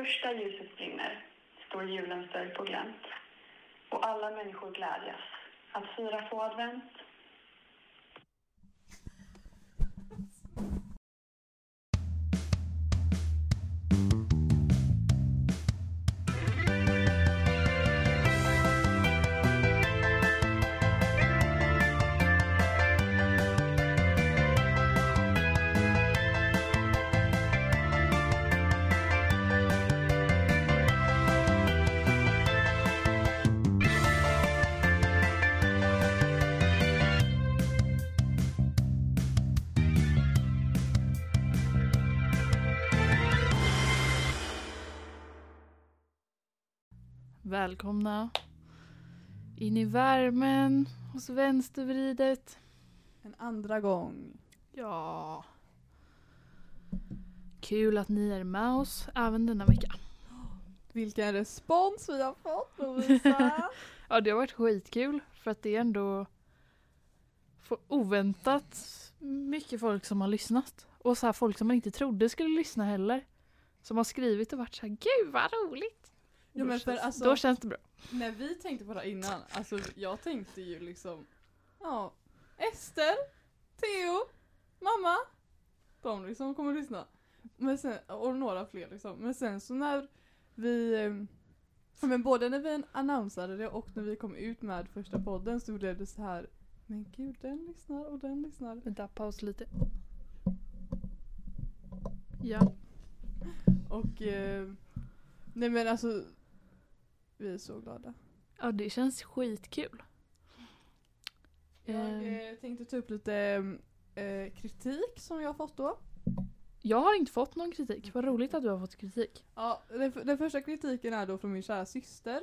första ljuset brinner står julens dörr på glänt och alla människor glädjas att fira få advent. Välkomna in i värmen hos vänstervridet. En andra gång. Ja. Kul att ni är med oss även denna vecka. Vilken respons vi har fått Lovisa. Ja, det har varit skitkul för att det är ändå oväntat mycket folk som har lyssnat. Och så här folk som man inte trodde skulle lyssna heller. Som har skrivit och varit så här, gud vad roligt. Ja, då, men för alltså- då känns det bra. När vi tänkte på det här innan, alltså jag tänkte ju liksom, ja, Ester, Theo, mamma, de liksom kommer lyssna. Men sen, och några fler liksom. Men sen så när vi, eh, men både när vi annonsade det och när vi kom ut med första podden så blev det så här, men gud den lyssnar och den lyssnar. Vänta, paus lite. Ja. Och, eh, nej men alltså, vi är så glada. ja, det känns skitkul. Jag Eh, eh, tänkte ta upp lite eh, kritik som jag har fått då. Jag har inte fått någon kritik. Vad roligt att du har fått kritik. Ja, den, den första kritiken är då från min kära syster.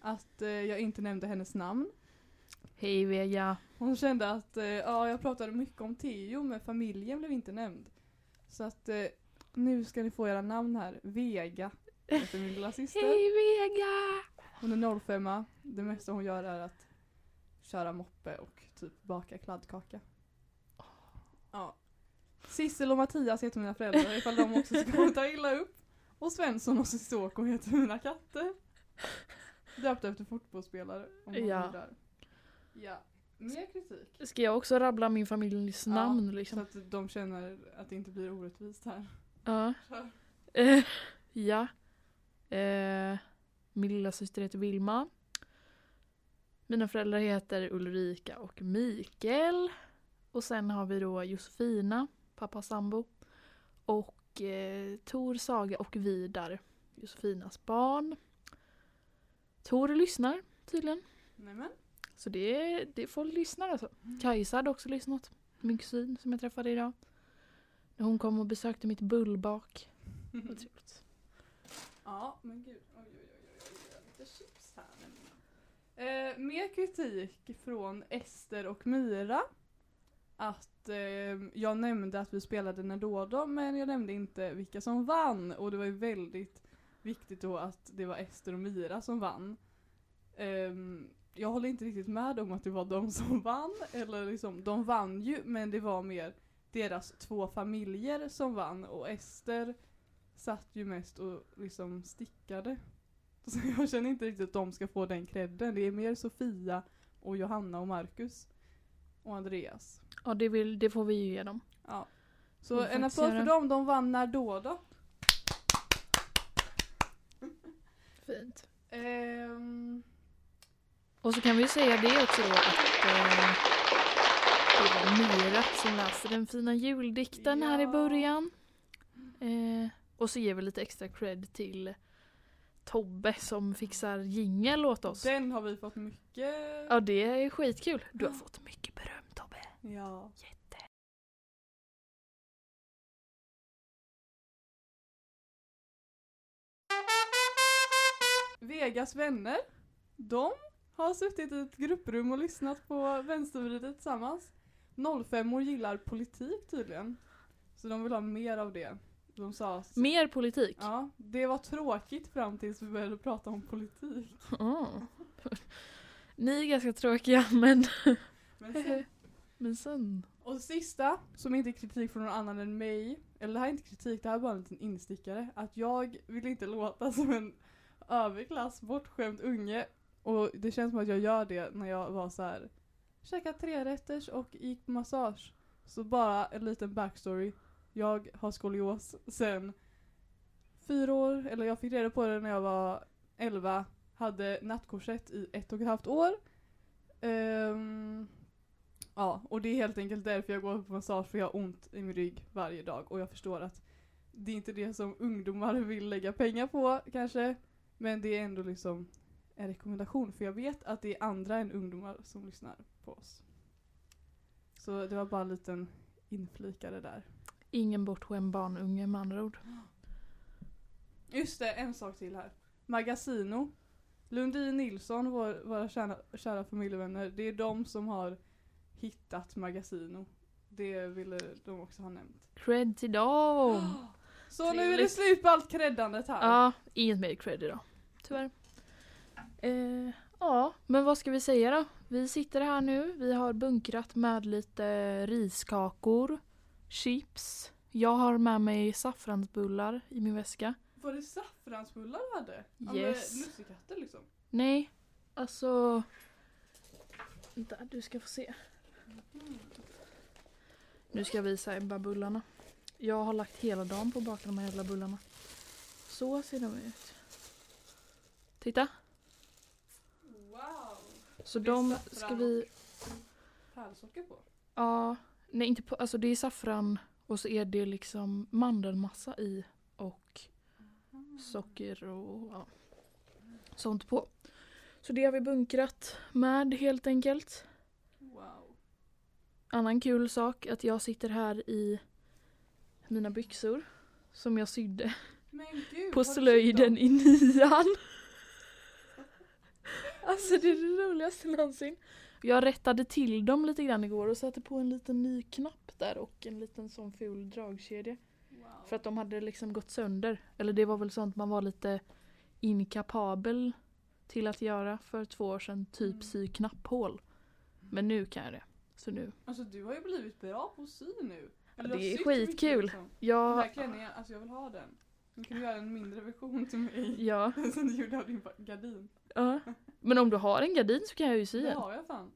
Att eh, jag inte nämnde hennes namn. Hej Vega. Hon kände att eh, ja, jag pratade mycket om Theo men familjen blev inte nämnd. Så att eh, nu ska ni få era namn här. Vega heter min lilla syster. Hej Vega! Hon är 05 Det mesta hon gör är att köra moppe och typ baka kladdkaka. Ja. Sissel och Mattias heter mina föräldrar ifall de också ska ta illa upp. Och Svensson och Sissoko heter mina katter. Döpta efter fotbollsspelare. Om Ja. där. Ja. Mer kritik. Ska jag också rabbla min familjs Ja, namn Så liksom? att de känner att det inte blir orättvist här. Ja. Eh, ja. Eh, min lilla syster heter Vilma. Mina föräldrar heter Ulrika och Mikael. Och sen har vi då Josefina, pappas sambo. Och eh, Tor, Saga och Vidar, Josefinas barn. Tor lyssnar tydligen. Nämen. Så det, det folk lyssnar alltså. Kajsa hade också lyssnat. Min kusin som jag träffade idag. När hon kom och besökte mitt bullbak. Vad trevligt. Ja, men gud. Oj, oj, oj, oj. Lite chips här nämligen. Eh, mer kritik från Ester och Mira. Att eh, jag nämnde att vi spelade när då då, men jag nämnde inte vilka som vann. Och det var ju väldigt viktigt då att det var Ester och Mira som vann. Eh, jag håller inte riktigt med om att det var de som vann. Eller liksom, de vann ju, men det var mer deras två familjer som vann. Och Ester satt ju mest och liksom stickade. Så jag känner inte riktigt att de ska få den credden. Det är mer Sofia och Johanna och Marcus. Och Andreas. Ja, det, vill, det får vi ju ge dem. Ja. Så Får en applåd för dem, de vann när då då. Fint. Ehm, Och så kan vi säga det också då att eh, det var Myra som läste den fina juldikten här i Ja. början. Eh, och så ger vi lite extra cred till Tobbe som fixar jingel åt oss. den har vi fått mycket. Ja, det är skitkul. Du har fått mycket beröm Tobbe. Ja. Jätte. Vegas vänner, de har suttit i ett grupprum och lyssnat på vänstervridet tillsammans. 05 år gillar politik tydligen. Så de vill ha mer av det. De sa Mer politik. ja, det var tråkigt fram tills vi började prata om politik. Ah. Ni är ganska tråkiga men, Men sen, men sen. Och sista, som inte är kritik från någon annan än mig, eller det här är inte kritik, det här är bara en liten instickare, att jag vill inte låta som en överklass bortskämd unge. Och det känns som att jag gör det när jag var så här käkade trerätters och gick på massage. Så bara en liten backstory. Jag har skolios sen fyra år, eller jag fick reda på det när jag var 11, hade nattkorsett i ett och ett halvt år. Um, ja, och det är helt enkelt därför jag går på massage, för jag har ont i min rygg varje dag. Och jag förstår att det är inte det som ungdomar vill lägga pengar på kanske. Men det är ändå liksom en rekommendation, för jag vet att det är andra än ungdomar som lyssnar på oss. Så det var bara en liten inflikare där. Ingen bortskämd barnunge med andra ord. Just det, en sak till här. Magasino. Lundin Nilsson, vår, våra kära, kära familjevänner, det är de som har hittat Magasino. Det ville de också ha nämnt. Cred till dem! Så nu är det Trevligt. slut på allt creddandet här. Ja, inget mer cred idag. Tyvärr. Eh, ja, men vad ska vi säga då? Vi sitter här nu, vi har bunkrat med lite riskakor, chips. Jag har med mig saffransbullar i min väska. Var det saffransbullar du hade? Yes. Med lussekatter liksom. Nej, alltså... Vänta, du ska få se. Nu ska jag visa Ebba bullarna. Jag har lagt hela dagen på att baka de här jävla bullarna. Så ser de ut. Titta! Wow! Så de ska vi... Pärlsocker på. Ja, nej inte på, alltså det är saffran och så är det liksom mandelmassa i och socker och ja, sånt på. Så det har vi bunkrat med helt enkelt. Wow. Annan kul sak att jag sitter här i mina byxor som jag sydde gud, på slöjden i nian. Alltså det är det roligaste någonsin. Jag rättade till dem lite grann igår och satte på en liten ny knapp där och en liten sån ful dragkedja. Wow. För att de hade liksom gått sönder. Eller det var väl sånt man var lite inkapabel till att göra för två år sedan. Typ Mm. sy knapphål. Men nu kan jag det. Så nu. Alltså du har ju blivit bra på att sy nu. Eller det du är skitkul. Liksom. Jag, här klänningen, alltså jag vill ha den. Nu kan du göra en mindre version till mig. ja, Som du gjorde av din gardin. ja. Men om du har en gardin så kan jag ju sy Det en. har jag fan.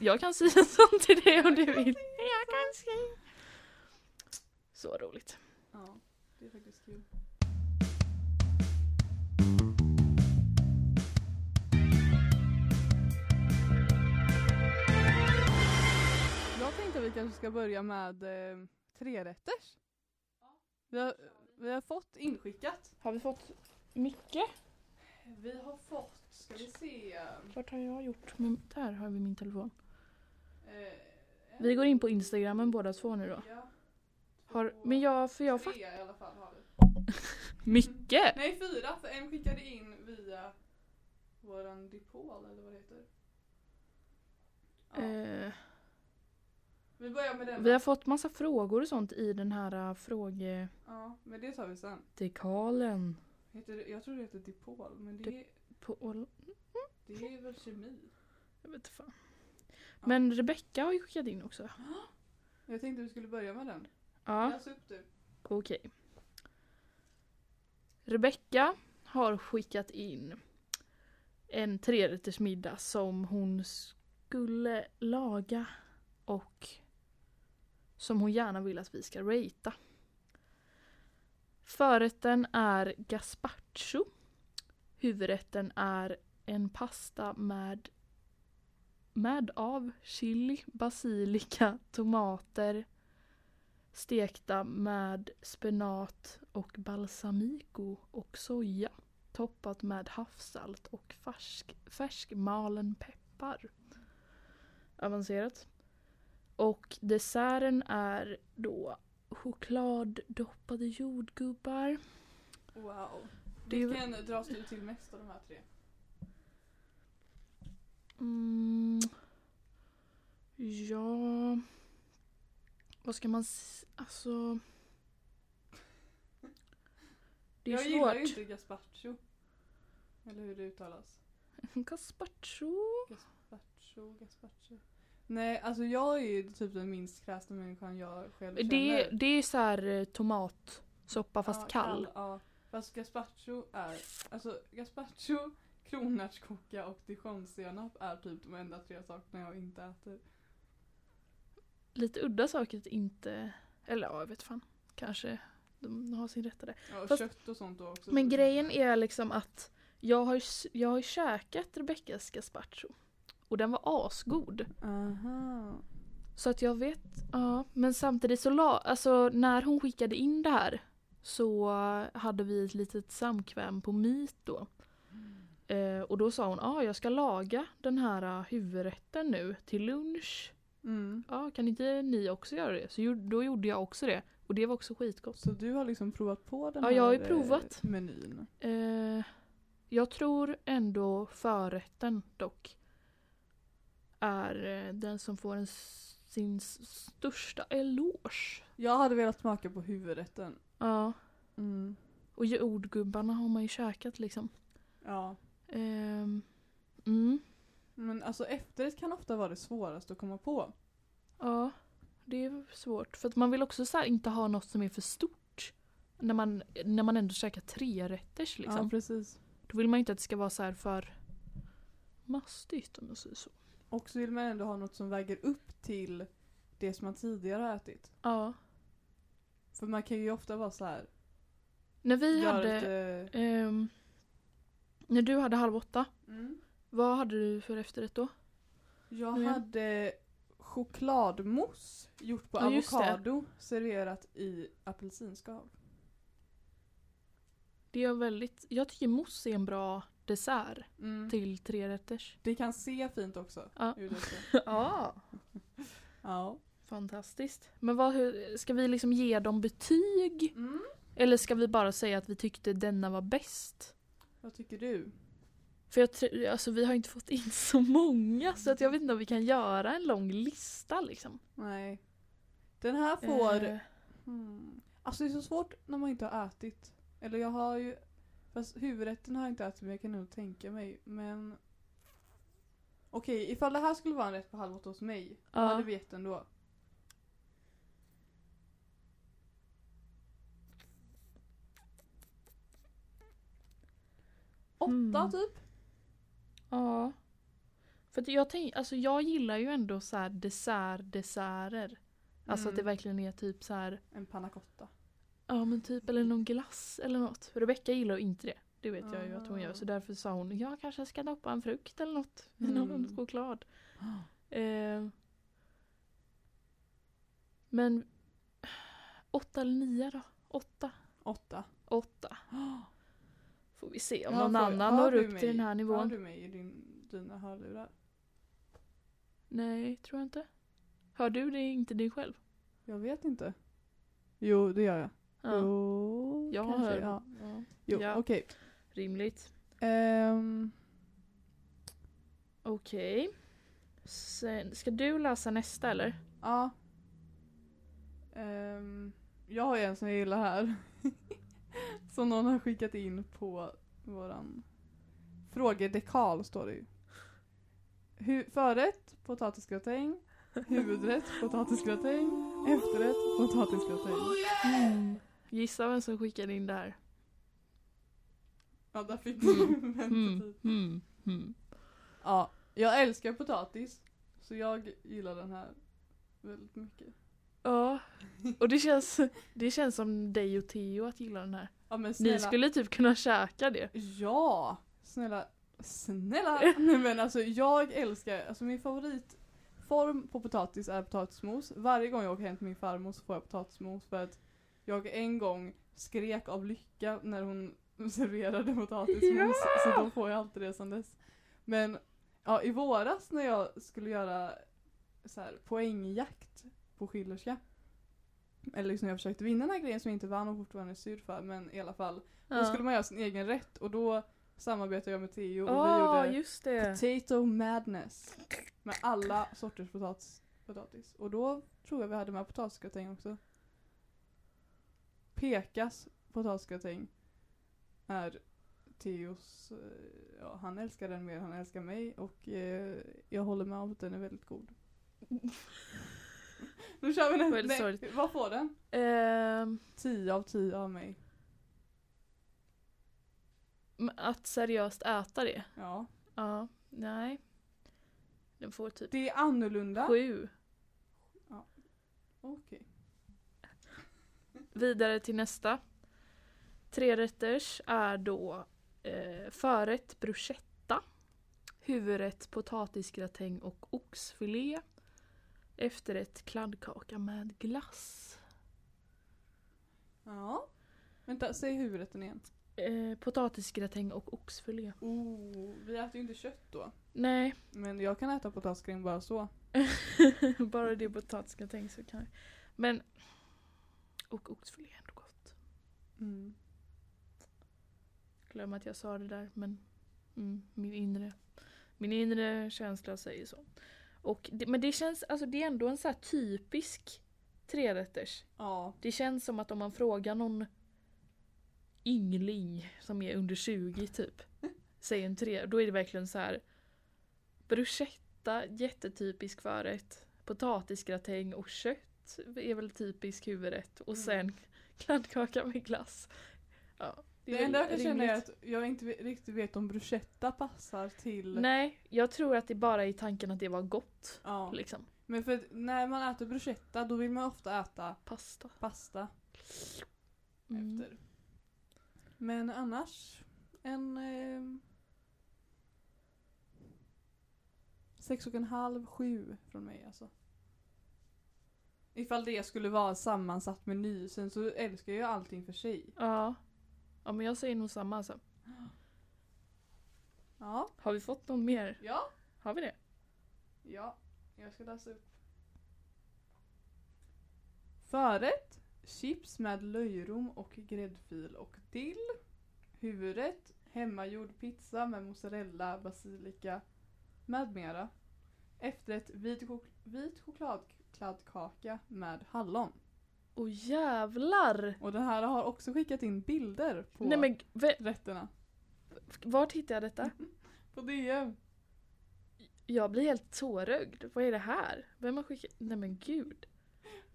Jag kan sy en sån till dig om du vill. Jag kan sy. Så roligt. Ja, det är faktiskt kul. Jag tänkte att vi kanske ska börja med eh, trerätters. Vi har, vi har fått inskickat. Har vi fått mycket? Vi har fått, ska vi se. Vart har jag gjort? Men där har vi min telefon. Eh, Vi går in på Instagrammen båda två nu då. Ja, Har, men jag, för jag fattar. i alla fall har vi. Mycket! Nej fyra, för en skickade in via våran dipol eller vad det heter. Ja, Eh, vi börjar med den. vi har fått massa frågor och sånt i den här uh, frågedekalen. Ja, men det tar vi sen. Heter det, jag tror det heter dipol, men det, På, det är väl kemi. jag vet inte fan. Men Rebecca har ju skickat in också. Jag tänkte vi skulle börja med den. Ja, Läs upp du. okej. Rebecca har skickat in en trerättersmiddag som hon skulle laga och som hon gärna vill att vi ska ratea. Förrätten är gazpacho. Huvudrätten är en pasta med med av chili, basilika, tomater stekta med spenat och balsamico och soja toppat med havssalt och färsk, färskmalen peppar. Avancerat. Och desserten är då chokladdoppade jordgubbar. Wow. Vilken dras du till mest av de här tre? Mm, ja... Vad ska man... s- Alltså... Det är jag gillar ju svårt. inte gazpacho. Eller hur det uttalas. Gazpacho. Gazpacho, gazpacho. Nej, alltså jag är ju typ den minst kräsna människan jag själv känner. Det, det är så här eh, tomatsoppa fast Ja, kall. Ja, fast gazpacho är, alltså gazpacho, kronärtskocka och dijonsenap är typ de enda tre sakerna jag inte äter. Lite udda saker att inte, eller ja jag vet fan. Kanske de har sin rätta där. Ja, och Fast- kött och sånt också. Men grejen är liksom att jag har ju, jag har käkat Rebeckas gazpacho. Och den var asgod. Aha. Så att jag vet, ja. Men samtidigt så la, alltså när hon skickade in det här så hade vi ett litet samkväm på Meet då. Eh, och då sa hon, ja ah, jag ska laga den här uh, huvudrätten nu till lunch. Mm. Ja, kan inte ni också göra det? Så då gjorde jag också det. Och det var också skitgott. Så du har liksom provat på den Ja, här jag har ju eh, provat. menyn? Eh, jag tror ändå förrätten dock är eh, den som får en, sin största eloge. Jag hade velat smaka på huvudrätten. Ja, Mm. och jordgubbarna har man ju käkat liksom. Ja. Ehm, mm, Men alltså efterrätt kan ofta vara det svåraste att komma på. ja, det är svårt. För att man vill också så inte ha något som är för stort. När man, när man ändå käkar tre rätters liksom. Ja, precis. Då vill man inte att det ska vara så här för mastigt om jag säger så. Och så vill man ändå ha något som väger upp till det som man tidigare har ätit. Ja. För man kan ju ofta vara så här. När vi hade, lite... ehm, när du hade halv åtta, Mm. vad hade du för efterrätt då? Jag igen. hade chokladmousse gjort på Ja, avokado serverat i apelsinskal. Det är väldigt, jag tycker mousse är en bra dessert Mm. till trerätters. Det kan se fint också. Ja. ja. ja. Fantastiskt. Men vad, hur, ska vi liksom ge dem betyg? Mm. Eller ska vi bara säga att vi tyckte denna var bäst? Vad tycker du? För jag tror, alltså vi har inte fått in så många så att jag vet inte om vi kan göra en lång lista liksom. Nej. Den här får... Eh, Hmm. Alltså det är så svårt när man inte har ätit. Eller jag har ju... Fast huvudrätten har jag inte ätit men jag kan nog tänka mig. Men... Okej, ifall det här skulle vara en rätt på halv åtta hos mig. Ja. hade vi gett den då. Mm. typ? Ja. För att jag tänk, alltså jag gillar ju ändå så här dessert, desserter. Alltså att det Mm. verkligen är typ så här, En panna cotta. ja men typ eller någon glass eller något. För Rebecca gillar ju inte det. Det vet jag ju att hon gör. Ah. Så därför sa hon, jag kanske ska doppa en frukt eller något. i Mm. Någon choklad. Eh, men åtta eller nio då? Åtta. Åtta. Åtta. Får vi se om Ja, någon för- annan når upp mig? till den här nivån. du mig i din, dina hörlurar? Nej, tror jag inte. Hör du det inte dig själv? Jag vet inte. Jo, det gör jag. Ja. Jo, Jag kanske. hör. Ja. Ja. Jo, Ja. okej. Rimligt. Ehm, Okej. Sen, ska du läsa nästa eller? ja. Ehm, jag har en som jag gillar här. Som någon har skickat in på våran frågedekal står det ju. Hu- förrätt, potatisgratäng. Huvudrätt, potatisgratäng. Efterrätt, potatisgratäng. Gissa vem som skickade in det här? Ja, där fick du Mm. väntetid. Mm. Mm. Ja, jag älskar potatis. Så jag gillar den här väldigt mycket. Ja. Och det känns, det känns som dig och Theo att gilla den här. Ja men snälla. Ni skulle typ kunna käka det. Ja! Snälla. Snälla! Nej men alltså jag älskar, alltså min favoritform på potatis är potatismos. Varje gång jag åker hem till min farmor så får jag potatismos för att jag en gång skrek av lycka när hon serverade potatismos. Så då får jag alltid det sen dess. Men ja, i våras när jag skulle göra så här, poängjakt på Schillerska. Eller liksom jag försökte vinna den här grejen som jag inte vann och fortfarande är sur för men i alla fall. Då skulle man göra sin egen rätt och då samarbetade jag med Theo och vi Ja, gjorde. Potato Madness. Med alla sorters potatis. potatis. Och då tror jag vi hade med potatisgratäng också. Pekas potatisgratäng är Theos, eh, ja han älskar den mer än han älskar mig och eh, jag håller med om att den är väldigt god. Nu kör vi nästa. sorgligt. Nej, vad får den? Ehm, 10 av 10 av mig. att seriöst äta det? Ja. Ja, nej. Den får typ Det är annorlunda. sju. Okej. Vidare till nästa. Tre rätters är då eh, förrätt bruschetta, huvudrätt potatisgratäng och oxfilé, efterrätt kladdkaka med glass. Ja. Vänta, säg huvudrätten igen. Eh, potatisgratäng och oxfilé. Oh, vi äter ju inte kött då. Nej, Men jag kan äta potatisgratäng bara så. bara det potatisgratäng så kan jag. Men och oxfilé är ändå gott. Mm. Glöm att jag sa det där men mm, min inre min inre känsla säger så. Och men det känns, alltså det är ändå en så här typisk trerätters. Ja. Det känns som att om man frågar någon yngling som är under 20 typ. Säger en tre, då är det verkligen så här bruschetta, jättetypisk förrätt. Potatisgratäng och kött är väl typisk huvudrätt. Och Mm. sen kladdkaka med glass. Ja, Det, är enda jag kan känna är att jag inte riktigt vet om bruschetta passar till... Nej, jag tror att det bara är tanken att det var gott. Ja. Liksom. Men för när man äter bruschetta då vill man ofta äta Pasta. pasta Mm. efter. Men annars en... Eh, sex och en halv, sju från mig alltså. Ifall det skulle vara sammansatt meny, sen så älskar jag ju allting för sig. Ja. Ja men jag säger nog samma alltså. Ja. Har vi fått någon mer? Ja. Har vi det? Ja. Jag ska läsa upp. Förrätt. Chips med löjrom och gräddfil och dill. Huvudrätt. Hemmagjord pizza med mozzarella, basilika med mera. Efterrätt. Vit, chok- vit chokladkladdkaka med hallon. Åh jävlar! Och den här har också skickat in bilder på Nej men rätterna. vart hittade jag detta? På DM. Jag blir helt tårögd. Vad är det här? Vem har skickat? Nej men gud.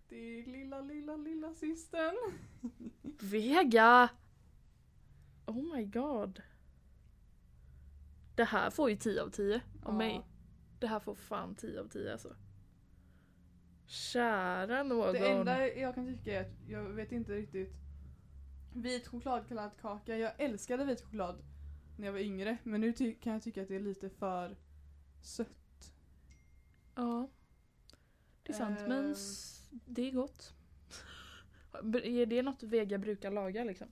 Det är lilla, lilla, lilla systern. Vega! Oh my god. Det här får ju 10 av 10 av Ja. mig. Det här får fan 10 av 10 alltså. Kära någon. Det enda jag kan tycka är att jag vet inte riktigt. Vit chokladkladdkaka, jag älskade vit choklad när jag var yngre men nu kan jag tycka att det är lite för sött. Ja. Det är sant men Ehm. det är gott. Är det något Vega brukar laga liksom?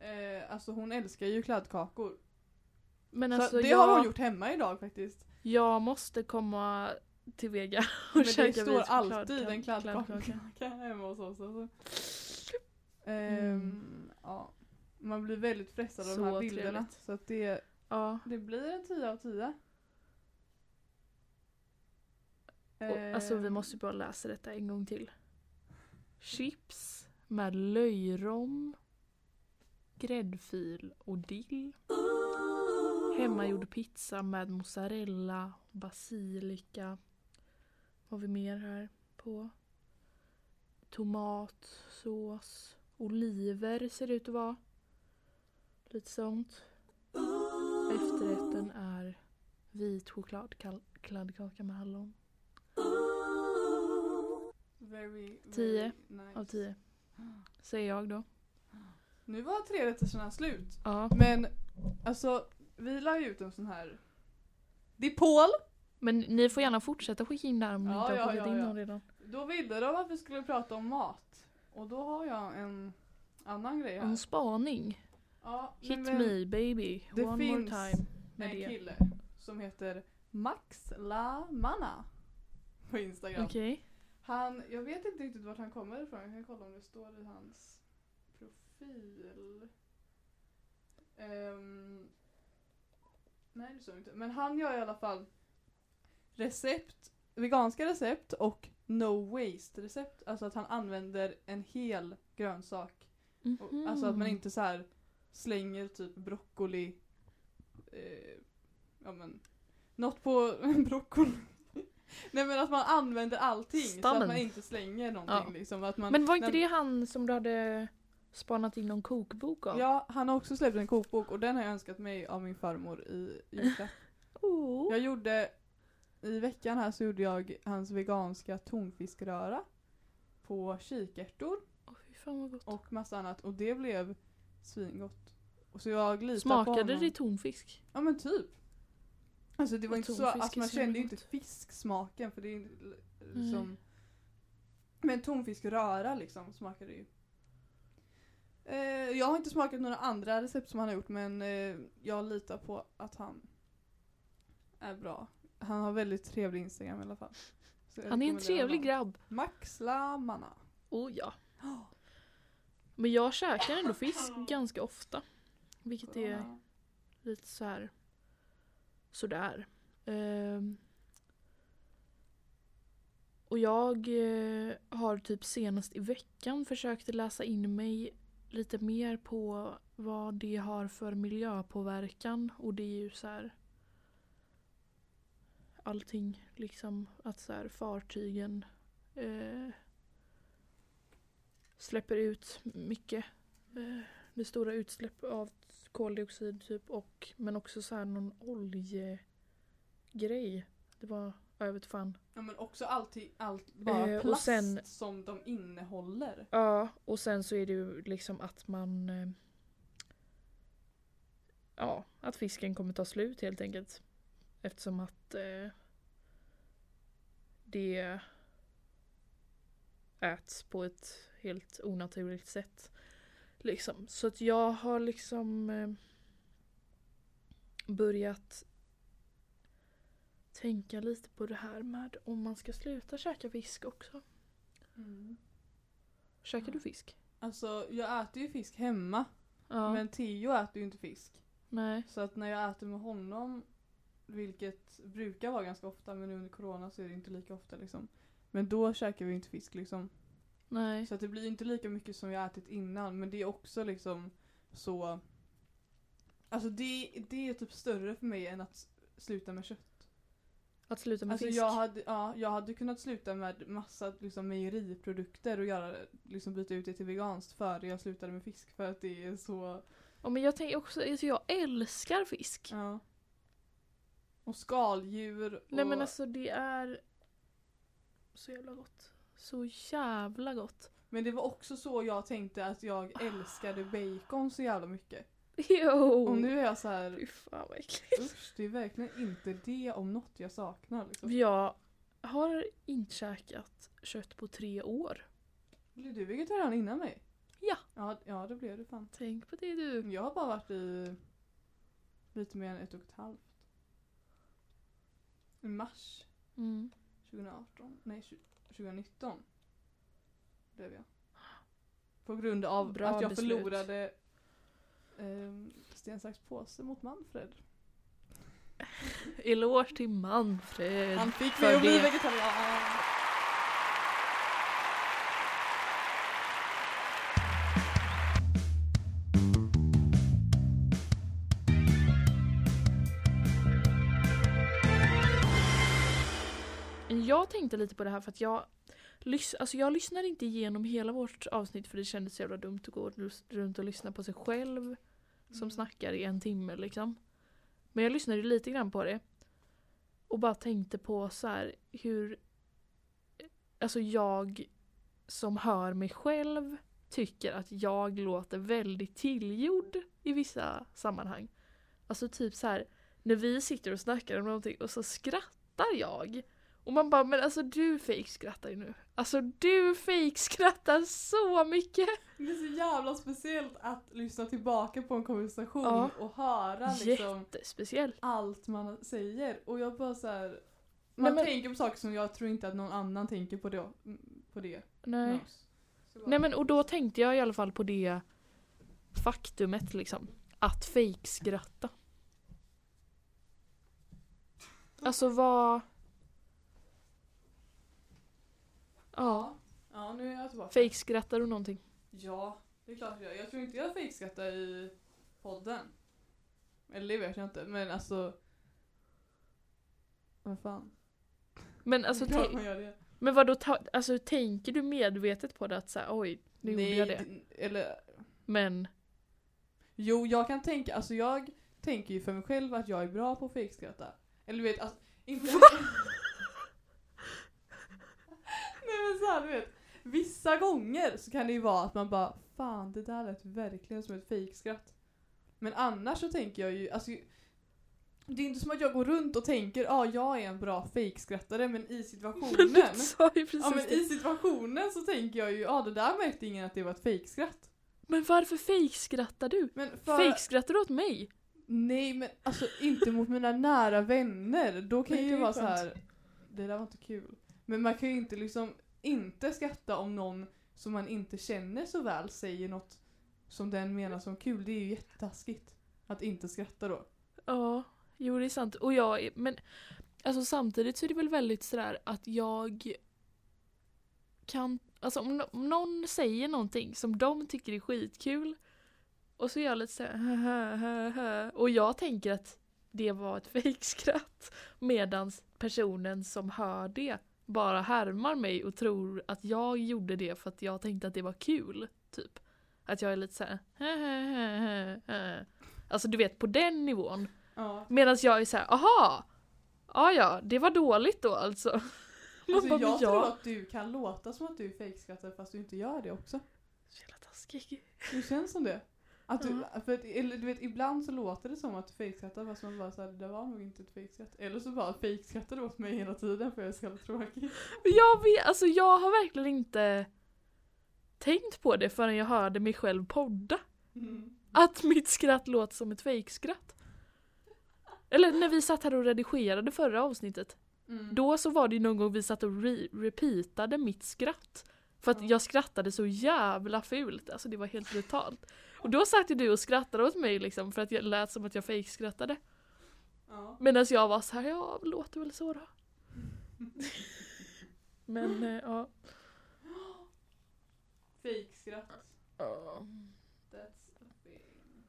Eh, alltså hon älskar ju kladdkakor. Men så alltså det jag, har hon gjort hemma idag faktiskt. jag måste komma till Vega och Men det står alltid en kladd- kladdkaka hemma hos oss. Alltså. Ehm, ja. Man blir väldigt frestad av de här Så bilderna. trevligt. Så att det, Ja. det blir en 10 av 10. Och, alltså vi Ehm, måste bara läsa detta en gång till. Chips med löjrom, gräddfil och dill. Hemmagjord pizza med mozzarella, basilika. Vad har vi mer här på? Tomatsås, oliver ser det ut att vara. Lite sånt. Efterrätten är vit chokladkladdkaka med hallon. Very, Tio very nice. Av tio. Säger jag då. Nu var trerättersarna slut. Ja. Men alltså, vi la ju ut en sån här Dipol. Men ni får gärna fortsätta skicka in där om ni Ja, inte har skickat in någon redan. Då ville de att vi skulle prata om mat. Och då har jag en annan grej här. En spaning. Ja, Hit me baby. det One more finns time. Med En det. kille som heter Max La Manna på Instagram. Okej. Han, jag vet inte riktigt vart han kommer ifrån. Jag kan kolla om det står i hans profil. Ehm, nej det står inte. Men han gör i alla fall recept, veganska recept och no waste recept. Alltså att han använder en hel grönsak. Och, Mhm. Alltså att man inte så här slänger typ broccoli. Eh, ja men. Något på broccoli. Nej men att man använder allting så Stammen. att man inte slänger någonting Ja. liksom. Att man, Men var inte Nej, det han som du hade spanat in någon kokbok av? Ja, han har också släppt en kokbok och den har jag önskat mig av min farmor i julklapp. Oh. Jag gjorde, i veckan här så gjorde jag hans veganska tonfiskröra på kikärtor Åh, fy fan vad gott. och massa annat och det blev svingott. Och så jag litar på Smakade honom. det tonfisk? Ja men typ. Alltså det var Och inte så, tonfisk alltså är man så kände ju inte fisksmaken för det är inte l- Nej. som Men tonfiskröra liksom smakade ju. Eh, jag har inte smakat några andra recept som han har gjort men eh, jag litar på att han är bra. Han har väldigt trevlig Instagram i alla fall. Så jag Han är en trevlig honom. grabb. Max Lamanna. Oh ja. Men jag käkar ändå fisk ganska ofta. Vilket är lite så här sådär. Ehm. och jag eh, har typ senast i veckan försökt läsa in mig lite mer på vad det har för miljöpåverkan och det är ju så här allting liksom att så här fartygen eh, släpper ut mycket. Eh, det är stora utsläpp av koldioxid typ och men också så här någon oljegrej. Det var, ja, jag vet fan. Ja men också alltid, allt bara Eh, plast sen- som de innehåller. Ja, och sen så är det ju liksom att man eh, Ja, att fisken kommer ta slut helt enkelt. Eftersom att eh, det äts på ett helt onaturligt sätt. Liksom. Så att jag har liksom eh, börjat tänka lite på det här med om man ska sluta käka fisk också. Mm. Käkar du fisk? Alltså jag äter ju fisk hemma Ja. men Theo äter ju inte fisk. Nej. Så att när jag äter med honom, vilket brukar vara ganska ofta men under corona så är det inte lika ofta liksom. Men då käkar vi inte fisk liksom. Nej. Så att det blir inte lika mycket som jag ätit innan men det är också liksom så Alltså det, det är typ större för mig än att sluta med kött. Att sluta med Alltså fisk? jag hade, ja, jag hade kunnat sluta med massa liksom, mejeriprodukter och göra, liksom, byta ut det till veganskt före jag slutade med fisk för att det är så Ja, men jag tänker också, alltså jag älskar fisk. Ja. Och skaldjur och... Nej men alltså det är så jävla gott. Så jävla gott. Men det var också så jag tänkte att jag älskade bacon så jävla mycket. Jo! Och nu är jag så här, Fy fan vad äckligt. usch det är verkligen inte det om något jag saknar liksom. Jag har inte käkat kött på tre år. Blev du vegetarian innan mig? Ja. Ja, ja det blev du fan. Tänk på det du. Jag har bara varit i lite mer än ett och ett halvt. I mars Mm. 2018, nej 20- 2019 blev jag. På grund av Bra att jag beslut. förlorade um, sten, sax, påse mot Manfred. Eloge till Manfred. Han fick för mig att bli det. vegetarian. Jag tänkte lite på det här för att jag, lys- alltså jag lyssnade inte igenom hela vårt avsnitt för det kändes så jävla dumt att gå runt och lyssna på sig själv som Mm. snackar i en timme liksom. Men jag lyssnade lite grann på det. Och bara tänkte på så här hur Alltså jag som hör mig själv tycker att jag låter väldigt tillgjord i vissa sammanhang. Alltså typ så här när vi sitter och snackar om någonting och så skrattar jag. Och man bara, men alltså du fejkskrattar ju nu. Alltså du fejkskrattar så mycket! Det är så jävla speciellt att lyssna tillbaka på en konversation Ja. och höra liksom allt man säger. Och jag bara så här. Man Nej, men- tänker på saker som jag tror inte att någon annan tänker på det. På det. Nej. bara- Nej men och då tänkte jag i alla fall på det faktumet liksom. Att fejkskratta. Alltså vad... Ja, Ja, nu är jag tillbaka. fejkskrattar du någonting? Ja, det är klart jag gör. Jag tror inte jag fejkskrattar i podden. Eller det vet jag inte, men alltså... Vad fan. Men alltså, Klart tänk- man gör det. men vadå, ta, alltså tänker du medvetet på det att säga oj, nu gjorde jag det. Eller, Men, jo jag kan tänka, alltså jag tänker ju för mig själv att jag är bra på att fejkskratta. Eller du vet, alltså, inte... Men såhär du vet, vissa gånger så kan det ju vara att man bara Fan det där lät verkligen som ett fejkskratt. Men annars så tänker jag ju, alltså det är inte som att jag går runt och tänker ja ah, jag är en bra fejkskrattare men i situationen du sa ju Ja men i situationen så tänker jag ju, ja ah, det där märkte ingen att det var ett fejkskratt. Men varför fejkskrattar du? Men för... Fejkskrattar du åt mig? Nej men alltså inte mot mina nära vänner. Då kan Nej, ju det är vara så skönt. här. det där var inte kul. Men man kan ju inte liksom inte skratta om någon som man inte känner så väl säger något som den menar som kul. Det är ju jättetaskigt. Att inte skratta då. Ja, jo det är sant. Och jag är, men alltså samtidigt så är det väl väldigt sådär att jag kan, alltså om, no- om någon säger någonting som de tycker är skitkul och så är jag lite såhär hö, hö, hö, och jag tänker att det var ett fejkskratt medans personen som hör det bara härmar mig och tror att jag gjorde det för att jag tänkte att det var kul, typ. Att jag är lite såhär. Alltså du vet på den nivån. Ja. Medan jag är så här, aha! Ja, ja, det var dåligt då alltså. Alltså, bara, men jag tror att du kan låta som att du fejkskrattar fast du inte gör det också. Så jävla taskig. Det känns som det. Att du, Ja. för att, eller, du vet, ibland så låter det som att du fejkskrattar fast man bara såhär, det var nog inte ett fejkskratt. Eller så bara fejkskrattar du åt mig hela tiden för jag är så jävla tråkig. Men jag vet, alltså jag har verkligen inte tänkt på det förrän jag hörde mig själv podda. Mm. Att mitt skratt låter som ett fejkskratt. Eller när vi satt här och redigerade förra avsnittet. Mm. Då så var det ju någon gång vi satt och re- repeatade mitt skratt. För att Ja. jag skrattade så jävla fult, alltså det var helt brutalt. Och då satt ju du och skrattade åt mig liksom för att jag lät som att jag fejkskrattade. Ja. Medan jag var så här, ja låter väl så då. Men eh, ja. Fejkskratt. That's a thing.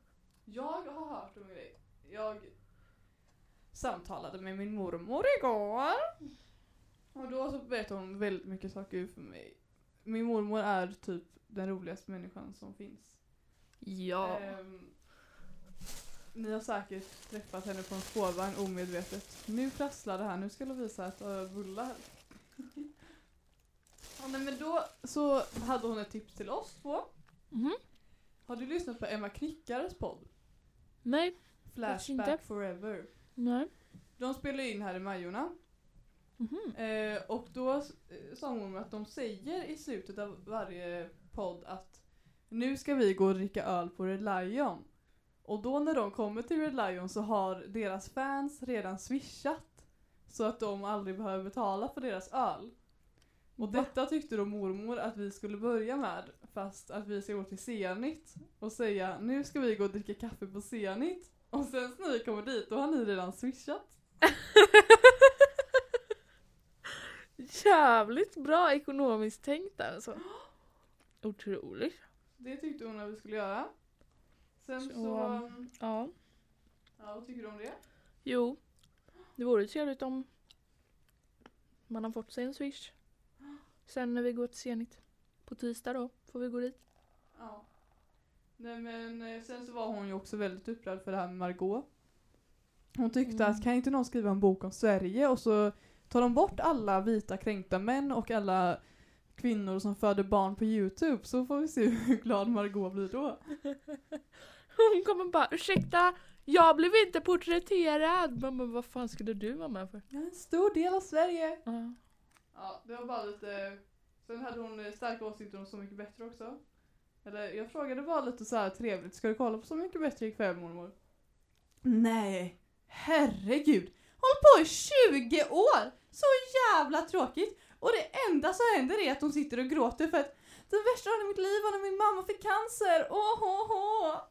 Jag har hört om en grej. Jag samtalade med min mormor igår. Och då så berättade hon väldigt mycket saker för mig. Min mormor är typ den roligaste människan som finns. Ja. Ehm, ni har säkert träffat henne på en spårvagn omedvetet. Nu prasslar det här, nu ska Lovisa äta bullar. ja, nej, men då så hade hon ett tips till oss två. Mhm. Har du lyssnat på Emma Knyckares podd? Nej. Flashback forever. Nej. De spelar in här i Majorna. Mhm. Eh, och då eh, sa hon att de säger i slutet av varje podd att nu ska vi gå och dricka öl på Red Lion. Och då när de kommer till Red Lion så har deras fans redan swishat. Så att de aldrig behöver betala för deras öl. Och detta tyckte då mormor att vi skulle börja med. Fast att vi ska gå till Zenit och säga nu ska vi gå och dricka kaffe på Zenit. Och sen när vi kommer dit då har ni redan swishat. Jävligt bra ekonomiskt tänkt alltså. Otroligt. Det tyckte hon att vi skulle göra. Sen så... Så, Ja. ja, vad tycker du om det? Jo. Det vore ju trevligt om man har fått sig en swish. Sen när vi går till Zenit. På tisdag då får vi gå dit. Ja. Nej men eh, sen så var hon ju också väldigt upprörd för det här med Margot. Hon tyckte Mm. att kan inte någon skriva en bok om Sverige och så tar de bort alla vita kränkta män och alla kvinnor som föder barn på Youtube så får vi se hur glad Margot blir då. Hon kommer bara ursäkta, jag blev inte porträtterad. Mamma vad fan skulle du vara med för? Jag är en stor del av Sverige. Ja. Ja, det var bara lite... Sen hade hon eh, starka åsikter om Så mycket bättre också. Eller jag frågade bara lite så här trevligt, ska du kolla på Så mycket bättre ikväll mormor? Nej, herregud. Håll på i 20 år! Så jävla tråkigt! Och det enda som händer är att de sitter och gråter för att det värsta av i mitt liv var när min mamma fick cancer. Åh, oh, oh.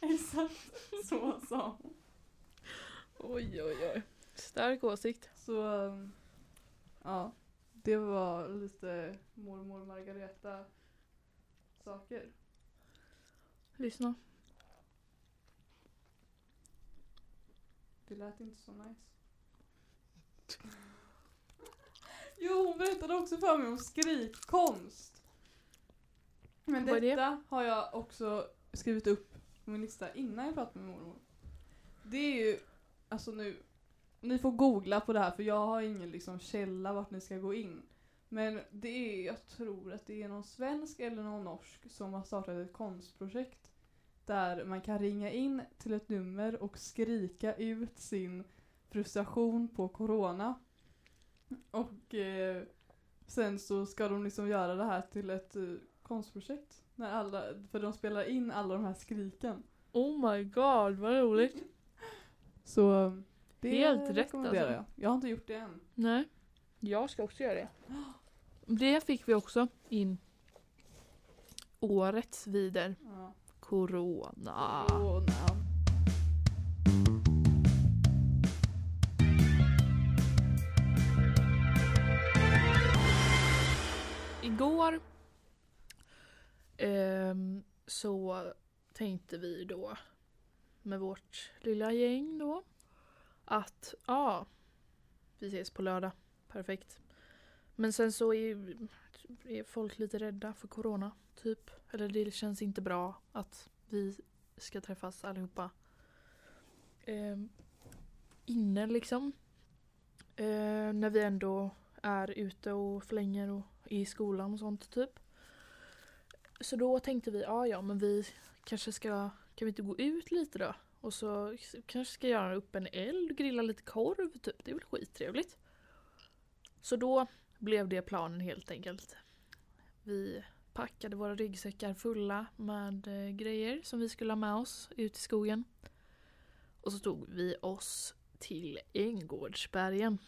Exakt så sa hon. Oj oj oj. Stark åsikt. Så, um, ja. Det var lite mormor Margareta saker. Lyssna. Det lät inte så nice. Jo, hon berättade också för mig om skrikkonst. Men Vad är det? detta har jag också skrivit upp på min lista innan jag pratade med mormor. Det är ju, alltså nu, ni får googla på det här för jag har ingen liksom källa vart ni ska gå in. Men det är, jag tror att det är någon svensk eller någon norsk som har startat ett konstprojekt där man kan ringa in till ett nummer och skrika ut sin frustration på corona. Och eh, sen så ska de liksom göra det här till ett eh, konstprojekt. När alla, för de spelar in alla de här skriken. Oh my god, vad roligt. Så eh, det Helt rätt, alltså. jag. Jag har inte gjort det än. Nej, jag ska också göra det. Det fick vi också in årets vider. Ja. Corona. Corona. Igår eh, så tänkte vi då med vårt lilla gäng då att ja, vi ses på lördag. Perfekt. Men sen så är, är folk lite rädda för corona, typ. Eller det känns inte bra att vi ska träffas allihopa. eh, inne liksom. Eh, när vi ändå är ute och flänger och i skolan och sånt typ. Så då tänkte vi, ja ja men vi kanske ska, kan vi inte gå ut lite då? Och så kanske ska göra upp en eld, grilla lite korv typ, det är väl skittrevligt. Så då blev det planen helt enkelt. Vi packade våra ryggsäckar fulla med eh, grejer som vi skulle ha med oss ut i skogen. Och så tog vi oss till Änggårdsbergen.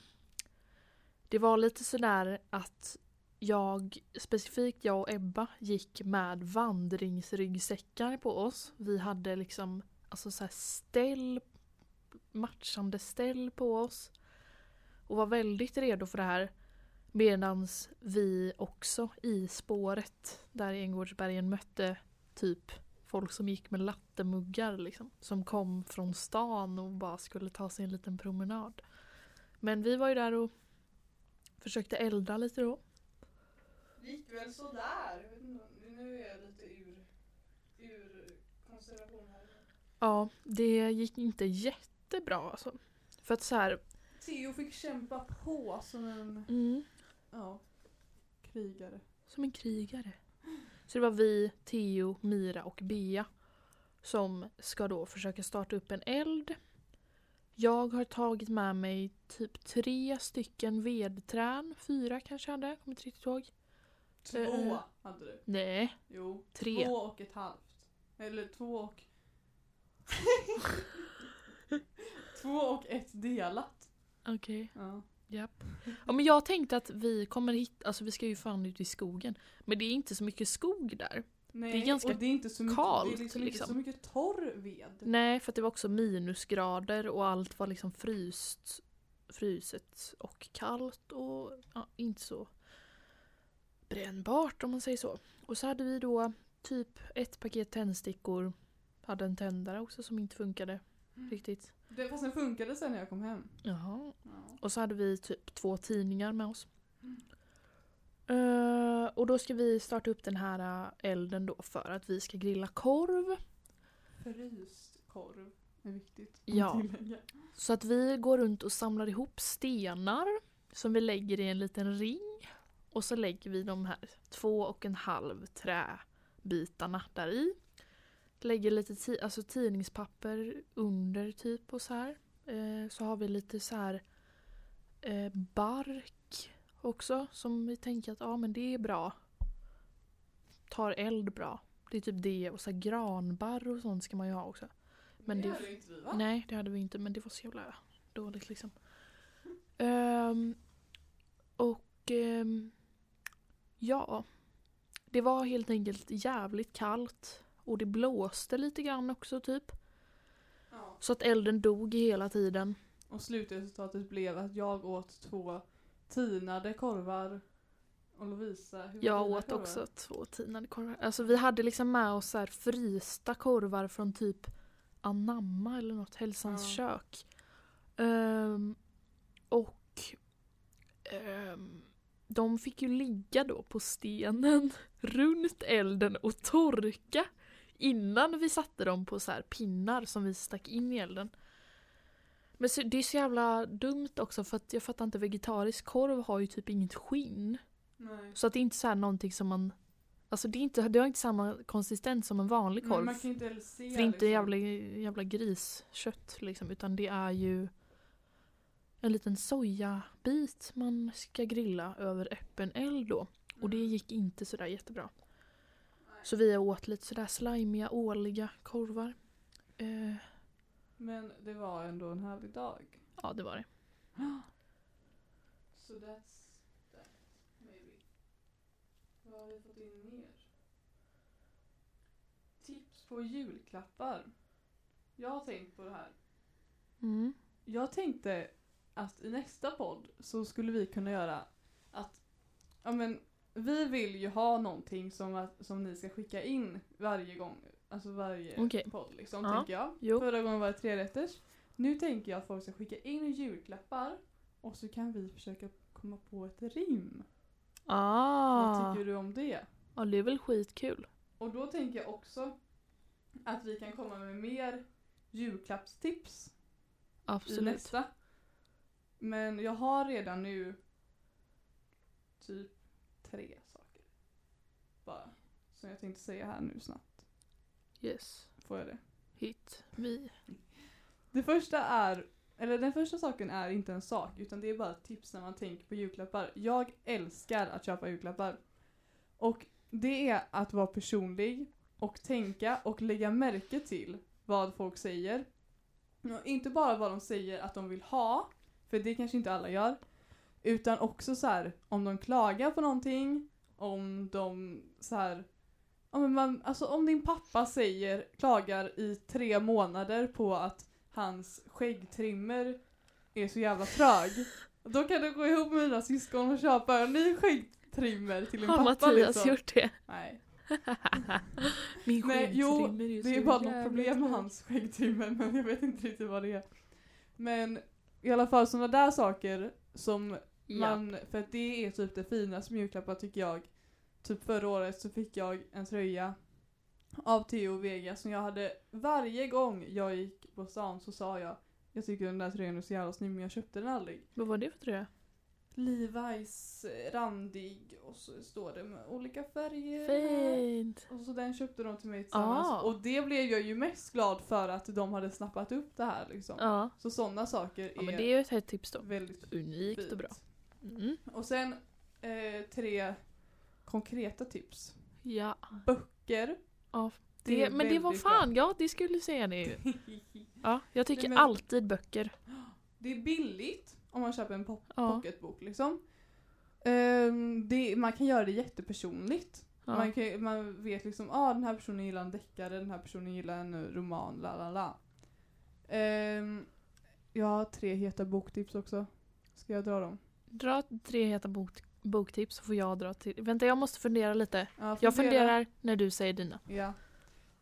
Det var lite sådär att jag, specifikt jag och Ebba, gick med vandringsryggsäckar på oss. Vi hade liksom alltså så här ställ, matchande ställ på oss. Och var väldigt redo för det här. Medans vi också i spåret där i Änggårdsbergen mötte typ folk som gick med lattemuggar liksom. Som kom från stan och bara skulle ta sig en liten promenad. Men vi var ju där och försökte elda lite då. Gick väl sådär. Nu är jag lite ur, ur konstellation här. Ja, det gick inte jättebra alltså. För att så här, Theo fick kämpa på som en mm, ja, krigare. som en krigare. Så det var vi, Theo, Mira och Bea som ska då försöka starta upp en eld. Jag har tagit med mig typ tre stycken vedträn, fyra kanske jag hade, kommer inte riktigt ihåg. Två Eh, hade du. Nej, Jo. Tre. Två och ett halvt. Eller två och... två och ett delat. okej. Ja. Japp. Ja men jag tänkte att vi kommer hitta, alltså vi ska ju fan ut i skogen. Men det är inte så mycket skog där. Nej, Det är ganska och det är inte så mycket, kallt, det är liksom, liksom. inte så mycket torr ved. Nej för det var också minusgrader och allt var liksom fryst, fryset och kallt och ja, inte så brännbart om man säger så. Och så hade vi då typ ett paket tändstickor. Hade en tändare också som inte funkade riktigt. Det, fast den funkade sen när jag kom hem. Jaha. Ja. Och så hade vi typ två tidningar med oss. Mm. Eh, och då ska vi starta upp den här eh, elden då för att vi ska grilla korv. Fryst korv är viktigt. Ja. tillägga. Så att vi går runt och samlar ihop stenar som vi lägger i en liten ring. Och så lägger vi de här två och en halv träbitarna där i. Lägger lite ti- alltså tidningspapper under typ och så här. Eh, så har vi lite så här eh, bark också som vi tänker att ja men det är bra. Tar eld bra. Det är typ det och så här granbarr och sånt ska man ju ha också. Men det det- hade inte vi va? Nej, det hade vi inte, men det var så jävla dåligt liksom. Ehm, och ehm, ja, det var helt enkelt jävligt kallt och det blåste lite grann också typ. Ja. Så att elden dog hela tiden. Och slutresultatet blev att jag åt två tinade korvar och Lovisa. hur Jag åt korvar? också två tinade korvar. Alltså vi hade liksom med oss så frysta korvar från typ Anamma eller något, Hälsans Ja. kök. Ehm, och ehm, de fick ju ligga då på stenen runt elden och torka innan vi satte dem på så här pinnar som vi stack in i elden. Men så, det är så jävla dumt också för att jag fattar inte, vegetarisk korv har ju typ inget skinn. Nej. Så att det är inte så här någonting som man Alltså det, är inte, det har inte samma konsistens som en vanlig korv. Men man kan inte se För det är inte liksom. jävla, jävla griskött liksom, utan det är ju en liten sojabit man ska grilla över öppen eld då. Och det gick inte sådär jättebra. Så vi åt lite sådär slimiga, åliga korvar. Eh, Men det var ändå en härlig dag. ja, det var det. Så that's that, maybe. Vad har vi fått in mer? Tips på julklappar. Jag har tänkt på det här. Mm. Jag tänkte att i nästa podd så skulle vi kunna göra att ja men vi vill ju ha någonting som, som ni ska skicka in varje gång, alltså varje Okej. podd liksom, Ja, tänker jag. jo. Förra gången var det trerätters. Nu tänker jag att folk ska skicka in julklappar och så kan vi försöka komma på ett rim. Ah, Vad tycker du om det? ja, det är väl skitkul. Och då tänker jag också att vi kan komma med mer julklappstips i Absolut. nästa. Men jag har redan nu typ tre saker. Bara. Som jag tänkte säga här nu snabbt. Yes. Får jag det? Hit me. Det första är, eller den första saken är inte en sak utan det är bara ett tips när man tänker på julklappar. Jag älskar att köpa julklappar. Och det är att vara personlig och tänka och lägga märke till vad folk säger. Och inte bara vad de säger att de vill ha, för det kanske inte alla gör. Utan också så här om de klagar på någonting, om de så här men man, alltså om din pappa säger, klagar i tre månader på att hans skäggtrimmer är så jävla trög. Då kan du gå ihop med dina syskon och köpa en ny skäggtrimmer till din Har pappa Mattias liksom. gjort det? Nej. Min Nej, jo, skäggtrimmer är Det är bara något problem med hans skäggtrimmer men jag vet inte riktigt vad det är. Men i alla fall sådana där saker som Ja. man, för att det är typ det finaste med julklappar tycker jag. Typ förra året så fick jag en tröja av Theo Vega som jag hade varje gång jag gick på stan så sa jag jag tycker den där tröjan är så jävla snygg men jag köpte den aldrig. Vad var det för tröja? Levi's eh, randig och så står det med olika färger. Fint. Och så den köpte de till mig tillsammans. Ah. Och det blev jag ju mest glad för att de hade snappat upp det här liksom. Ja. Så sådana saker är, ja, men det är ju ett hett tips då. väldigt Unikt fint. och bra. Mm. Och sen eh, tre konkreta tips. Ja. Böcker. ja. Det Det, men det var fan, ja det skulle säga det ju. Ja, jag tycker Nej, men- alltid böcker. Det är billigt om man köper en pop- Ja. pocketbok liksom. Ehm, det, man kan göra det jättepersonligt. Ja. Man, kan, man vet liksom, ah den här personen gillar en deckare, den här personen gillar en eh, roman, la la la. Ehm, jag har tre heta boktips också. Ska jag dra dem? Dra tre heta bok, boktips så får jag dra till. Vänta jag måste fundera lite. Ja, Jag fundera. funderar när du säger dina. Ja.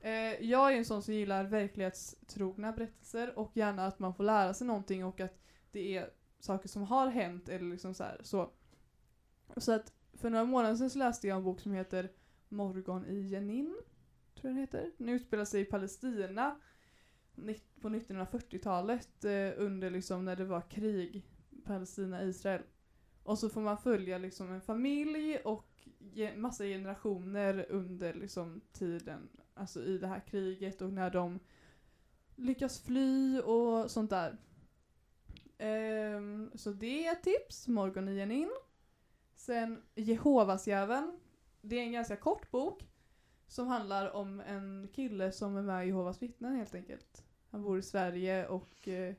Eh, jag är en sån som gillar verklighetstrogna berättelser och gärna att man får lära sig någonting och att det är saker som har hänt eller liksom så här, så. Så att för några månader sedan så läste jag en bok som heter Morgon i Jenin, tror jag den heter. Den utspelar sig i Palestina på 1940-talet eh, under liksom när det var krig Palestina-Israel. Och så får man följa liksom en familj och ge, massa generationer under liksom tiden, alltså i det här kriget och när de lyckas fly och sånt där. Um, så det är ett tips, Morgon i in. Sen Jehovasjäveln. Det är en ganska kort bok som handlar om en kille som är med i Jehovas vittnen helt enkelt. Han bor i Sverige och uh,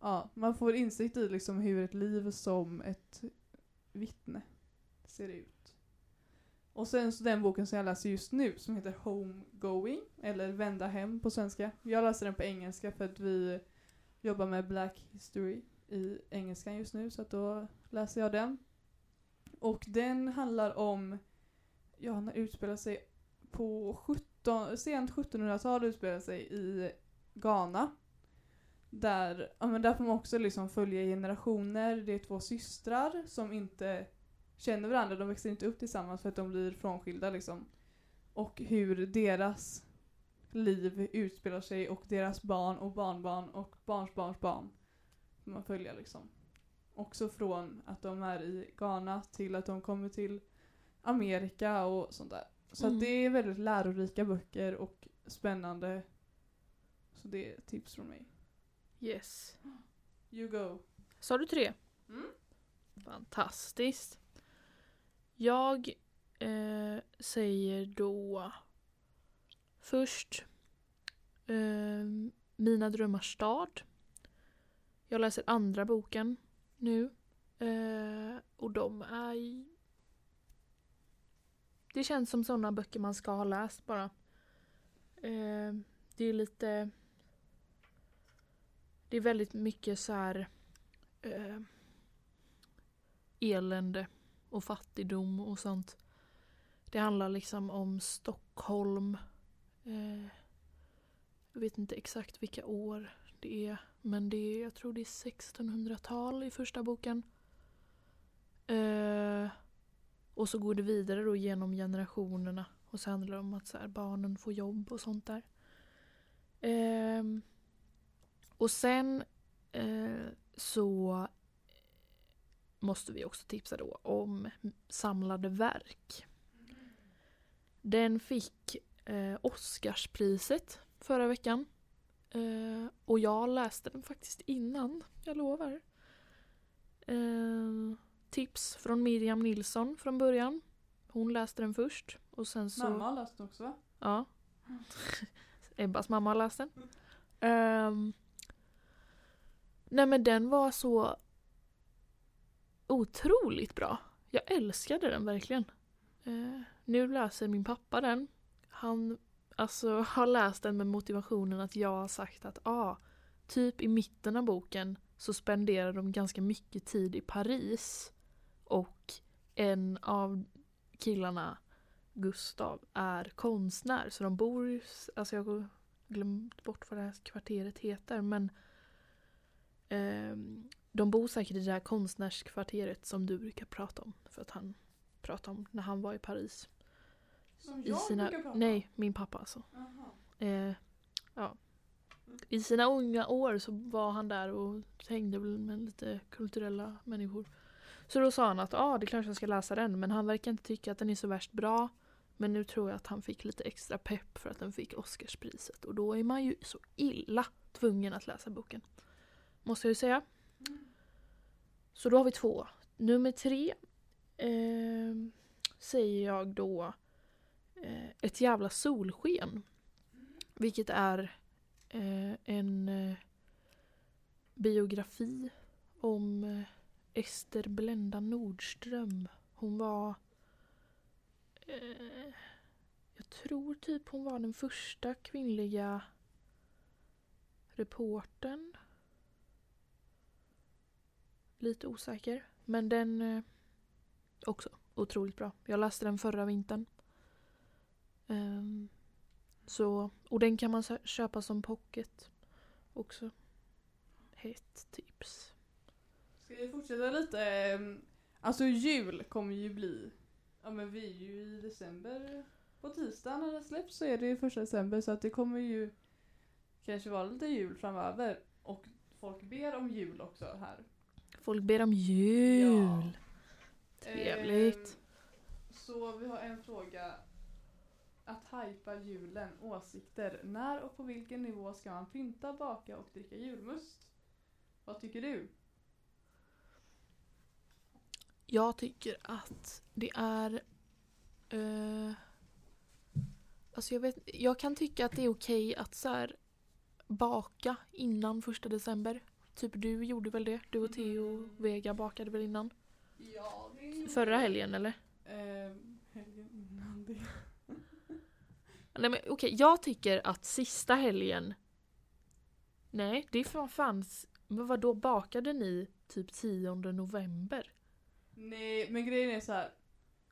ja, man får insikt i liksom hur ett liv som ett vittne ser ut. Och sen så den boken som jag läser just nu som heter Homegoing, eller Vända hem på svenska. Jag läser den på engelska för att vi jobbar med Black History i engelskan just nu så att då läser jag den. Och den handlar om, ja den utspelar sig på 17, sent 1700-tal utspelar sig i Ghana. Där, ja, men där får man också liksom följa generationer. Det är två systrar som inte känner varandra. De växer inte upp tillsammans för att de blir frånskilda liksom. Och hur deras liv utspelar sig och deras barn och barnbarn och barnsbarns barn. Man följa liksom. Också från att de är i Ghana till att de kommer till Amerika och sånt där. Så Mm. det är väldigt lärorika böcker och spännande. Så det är tips från mig. Yes. You go. Sa du tre? Mm. Fantastiskt. Jag eh, säger då först eh, Mina drömmars stad. Jag läser andra boken nu. Eh, och de är... i- Det känns som sådana böcker man ska ha läst bara. Eh, det är lite... Det är väldigt mycket så här... Eh, elände och fattigdom och sånt. Det handlar liksom om Stockholm. Eh, jag vet inte exakt vilka år det är. Men det är, jag tror det är 1600-tal i första boken. Eh, och så går det vidare då genom generationerna. Och så handlar det om att så här, barnen får jobb och sånt där. Eh, och sen eh, så måste vi också tipsa då om samlade verk. Den fick eh, Oscarspriset förra veckan. Eh, och jag läste den faktiskt innan, jag lovar. Eh, tips från Miriam Nilsson från början. Hon läste den först. Och sen så... Mamma har läst den också va? Ja. Ebbas mamma har läst den. Ehm, nej men den var så otroligt bra. Jag älskade den verkligen. Eh, nu läser min pappa den. Han alltså, har läst den med motivationen att jag har sagt att ah, typ i mitten av boken så spenderar de ganska mycket tid i Paris. Och en av killarna Gustav är konstnär så de bor, alltså jag har glömt bort vad det här kvarteret heter men eh, de bor säkert i det här konstnärskvarteret som du brukar prata om för att han pratade om när han var i Paris. Som I jag sina, brukar prata nej, min pappa alltså. Eh, ja. I sina unga år så var han där och hängde med lite kulturella människor. Så då sa han att ah, det är klart jag ska läsa den men han verkar inte tycka att den är så värst bra. Men nu tror jag att han fick lite extra pepp för att den fick Oscarspriset och då är man ju så illa tvungen att läsa boken. Måste jag ju säga. Så då har vi två. Nummer tre ehm, säger jag då eh, Eh, ett jävla solsken. Vilket är eh, en eh, biografi om eh, Ester Blenda Nordström. Hon var eh, jag tror typ hon var den första kvinnliga reportern. Lite osäker. Men den eh, också otroligt bra. Jag läste den förra vintern. Ehm, så, och den kan man köpa som pocket också. Hett tips. Ska vi fortsätta lite? ehm, Alltså jul kommer ju bli, ja men vi är ju i december. På tisdag när det släpps så är det ju första december så att det kommer ju kanske vara lite jul framöver. Och folk ber om jul också här. Folk ber om jul. Ja. Trevligt. Ehm, så vi har en fråga. Att hypa julen, åsikter. När och på vilken nivå ska man pynta, baka och dricka julmust? Vad tycker du? Jag tycker att det är... Eh, alltså jag, vet, jag kan tycka att det är okej att så här, baka innan första december. Typ du gjorde väl det? Du och Theo och Vega bakade väl innan? Ja, det Förra helgen eller? Ehm, helgen innan det. Nej men okej, jag tycker att sista helgen... Nej, det fan fanns... Men vad då bakade ni typ 10 november? Nej, men grejen är så här.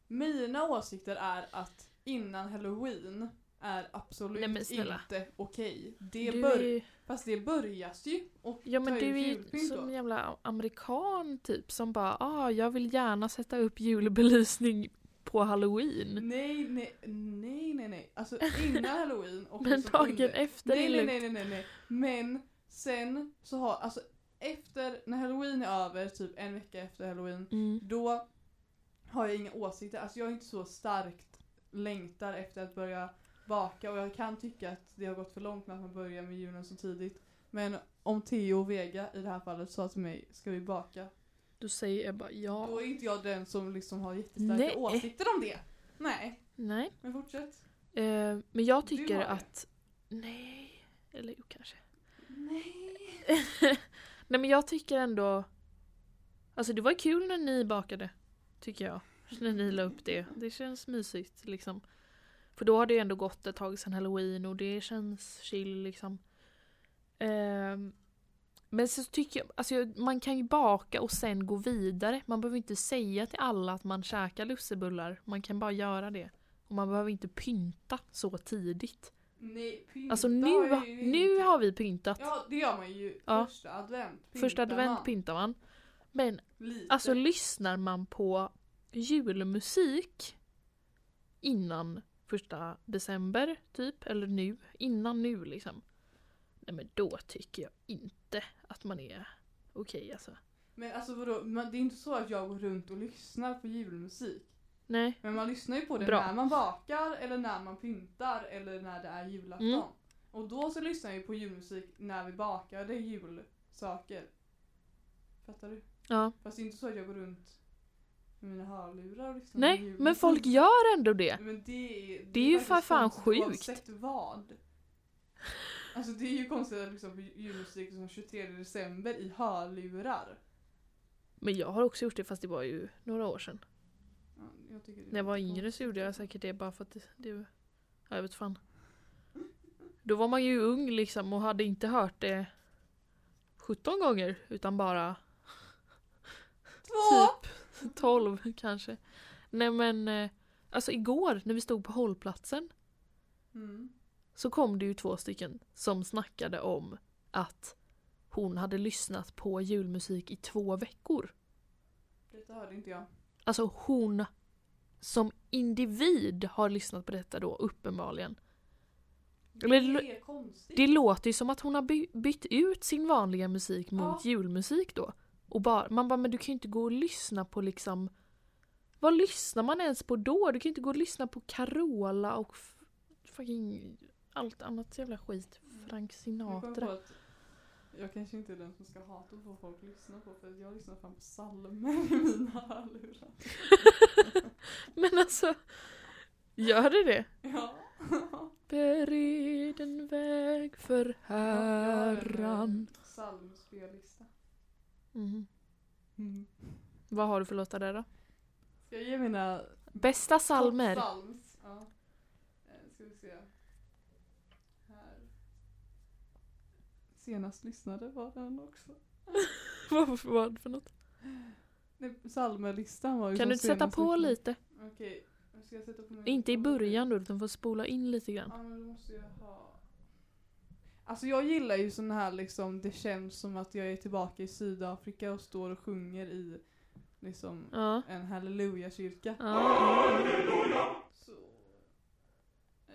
Mina åsikter är att innan halloween är absolut Nej, inte okej. Det Du bör... ju, Fast det börjas ju och ja men du är ju som en jävla amerikan typ som bara ah jag vill gärna sätta upp julbelysning på halloween. Nej, nej, nej, nej, nej. Alltså innan halloween och Men liksom dagen under- efter nej, nej, nej, nej, nej, nej. Men sen så har, alltså efter, när halloween är över, typ en vecka efter halloween, Mm. då har jag inga åsikter. Alltså jag är inte så starkt längtar efter att börja baka och jag kan tycka att det har gått för långt med att man börjar med julen så tidigt. Men om Theo och Vega i det här fallet sa till mig, ska vi baka? Då säger jag bara ja. Då är inte jag den som liksom har jättestarka Nej. åsikter om det. Nej, Nej. men fortsätt. Eh, men jag tycker att... Nej. Eller jo, kanske. Nej. Nej men jag tycker ändå... Alltså det var kul när ni bakade. Tycker jag. När ni la upp det. Det känns mysigt liksom. För då har det ändå gått ett tag sedan halloween och det känns chill liksom. Ehm, men så tycker jag, alltså man kan ju baka och sen gå vidare. Man behöver inte säga till alla att man käkar lussebullar. Man kan bara göra det. Och man behöver inte pynta så tidigt. Nej, pynta Alltså nu, har ju nu har vi pyntat. Ja, det gör man ju. Ja. Första advent pyntar Första advent man. pyntar man. Men Lite. Alltså lyssnar man på julmusik innan första december typ, eller nu, innan nu liksom. Nej men då tycker jag inte att man är okej alltså. Men alltså vadå, man, det är inte så att jag går runt och lyssnar på julmusik. Nej. Men man lyssnar ju på det Bra. när man bakar eller när man pyntar eller när det är julafton. Mm. Och då så lyssnar jag ju på julmusik när vi bakar, det är julsaker. Fattar du? Ja. Fast det är inte så att jag går runt med mina hörlurar och lyssnar på Nej, julmusik. men folk gör ändå det. Men det är, Det är ju för fan sjukt. Oavsett vad. Alltså det är ju konstigt att på julmusik som 23 december i hörlurar. Men jag har också gjort det fast det var ju några år sedan. Ja, jag tycker det är När jag var yngre så gjorde jag säkert det bara för att det, det ja, jag vet fan. Då var man ju ung liksom och hade inte hört det 17 gånger utan bara Två! typ 12 kanske. Nej men eh, alltså igår när vi stod på hållplatsen Mm. Så kom det ju två stycken som snackade om att hon hade lyssnat på julmusik i två veckor. Detta hörde inte jag. Alltså hon som individ har lyssnat på detta då uppenbarligen. Det Eller det-. Det låter ju som att hon har by- bytt ut sin vanliga musik mot Ja. julmusik då. Och bara, man bara, men du kan ju inte gå och lyssna på liksom Vad lyssnar man ens på då? Du kan ju inte gå och lyssna på Carola och fucking allt annat jävla skit. Frank Jag Sinatra. att jag kanske inte är den som ska hata på folk lyssnar på för jag lyssnar fan på psalmer i mina hörlurar. Men alltså, gör det det? Ja. Bered en väg för Herran. Psalmspellista. Mhm. Mm. Vad har du för låtar där då? Jag ge mina Bästa salmer? Top Psalms. Ja. Eh, Ska vi se. Här. Senast lyssnade var den också. Vad var det för något? Nej, Psalmerlistan var ju Kan du inte sätta på lyssnade. lite? Okej, ska jag sätta på min Inte i början då, utan får spola in lite grann. Ja men då måste jag ha... Alltså jag gillar ju sån här liksom, det känns som att jag är tillbaka i Sydafrika och står och sjunger i liksom Ja. en halleluja-kyrka. ja. Så... Eh,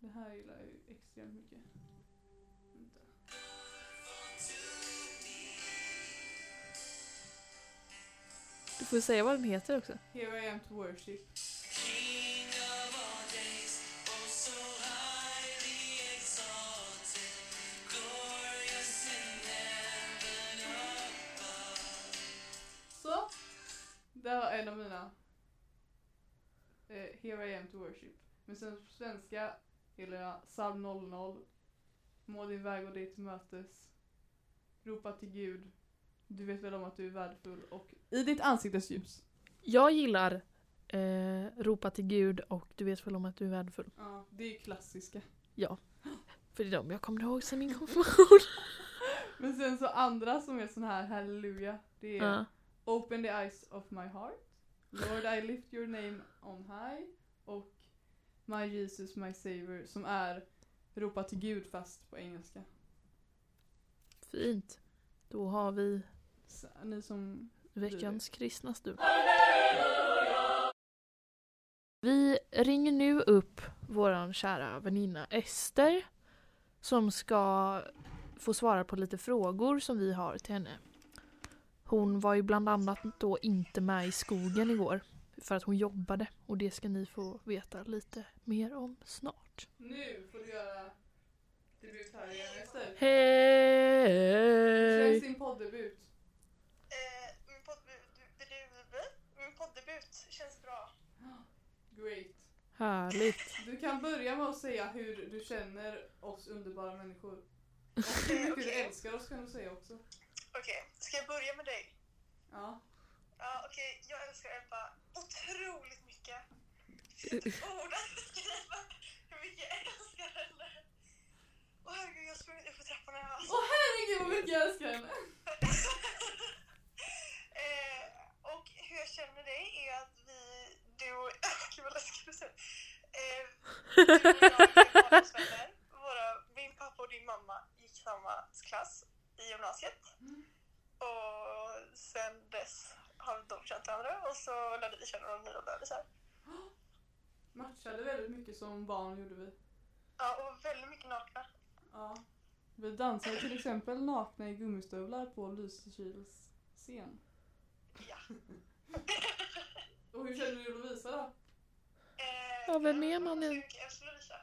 det här gillar jag ju extremt mycket. Du vi säga vad den heter också. Here I am to worship. Så. Det var en av mina. Eh, Here I am to worship. Men sen på svenska gillar jag psalm 00. Må din väg och dig till mötes. Ropa till Gud. Du vet väl om att du är värdefull och i ditt ansiktes ljus. Jag gillar eh, Ropa till Gud och Du vet väl om att du är värdefull. Ja, det är ju klassiska. För det är de jag kommer ihåg sen min konfirmation. Men sen så andra som är sån här halleluja. Det är ja. Open the eyes of my heart. Lord I lift your name on high. Och My Jesus, My Savior som är ropa till Gud fast på engelska. Fint. Då har vi Så, ni som... veckans kristna stund. Vi ringer nu upp våran kära väninna Ester som ska få svara på lite frågor som vi har till henne. Hon var ju bland annat då inte med i skogen igår för att hon jobbade och det ska ni få veta lite mer om snart. Nu får du göra debut här igen Ester. Hej! din poddebut? Eh, min, poddebut, min poddebut känns bra. Great. Härligt. Du kan börja med att säga hur du känner oss underbara människor. Och hur mycket du Okej. älskar oss kan du säga också. Okej, ska jag börja med dig? Ja. Ja, okej, jag älskar Ebba otroligt mycket. Ord att beskriva hur mycket jag älskar henne. Åh herregud, jag har sprungit upp för trapporna här. Åh herregud vad mycket jag älskar henne! eh, och hur jag känner dig är att du och... Gud vad läskigt du säger. Eh, du och jag. Våra, min pappa och din mamma gick samma klass i gymnasiet. Och sen dess har de känt varandra och så lärde vi känna varandra nya bebisar. Matchade väldigt mycket som barn gjorde vi. Ja, och väldigt mycket nakna. Ja. Vi dansade till exempel nakna i gummistövlar på Lysekils scen. Ja. Och hur känner du Lovisa då? Eh, Ja, vem är jag man måste nu? hur mycket Jag älskar Lovisa.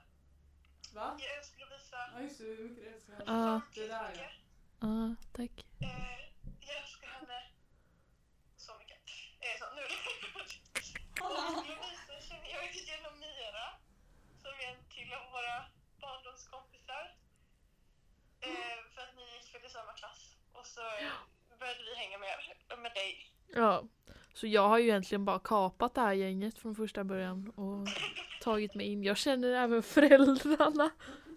Va? Jag älskar Lovisa. Ja just det, hur mycket du älskar henne. Ja. Det där ja. Ja, tack. Eh, jag älskar henne så mycket. Eh, så, nu Lovisa känner jag ju genom Mira, som är en till av våra barndomskompisar. Eh, för att ni gick väl i samma klass. Och så började vi hänga med, med dig. Ja, så jag har ju egentligen bara kapat det här gänget från första början och tagit mig in. Jag känner även föräldrarna,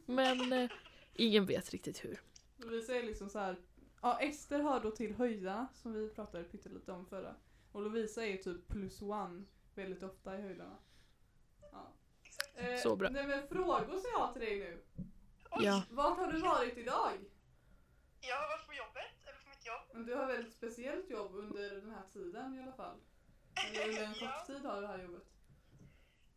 men eh, ingen vet riktigt hur. Lovisa är liksom så här. Ja, Ester hör då till höjdarna som vi pratade pyttelite om förra. Och Lovisa är typ plus one väldigt ofta i höjdarna. Ja. Eh, Så bra. Nej men frågor ska jag ha till dig nu. Oj, Ja. Vart har du varit idag? Jag har varit på jobbet, mitt jobb. Men du har väldigt speciellt jobb under den här tiden i alla fall. Eller under en Ja. kort tid har du det här jobbet.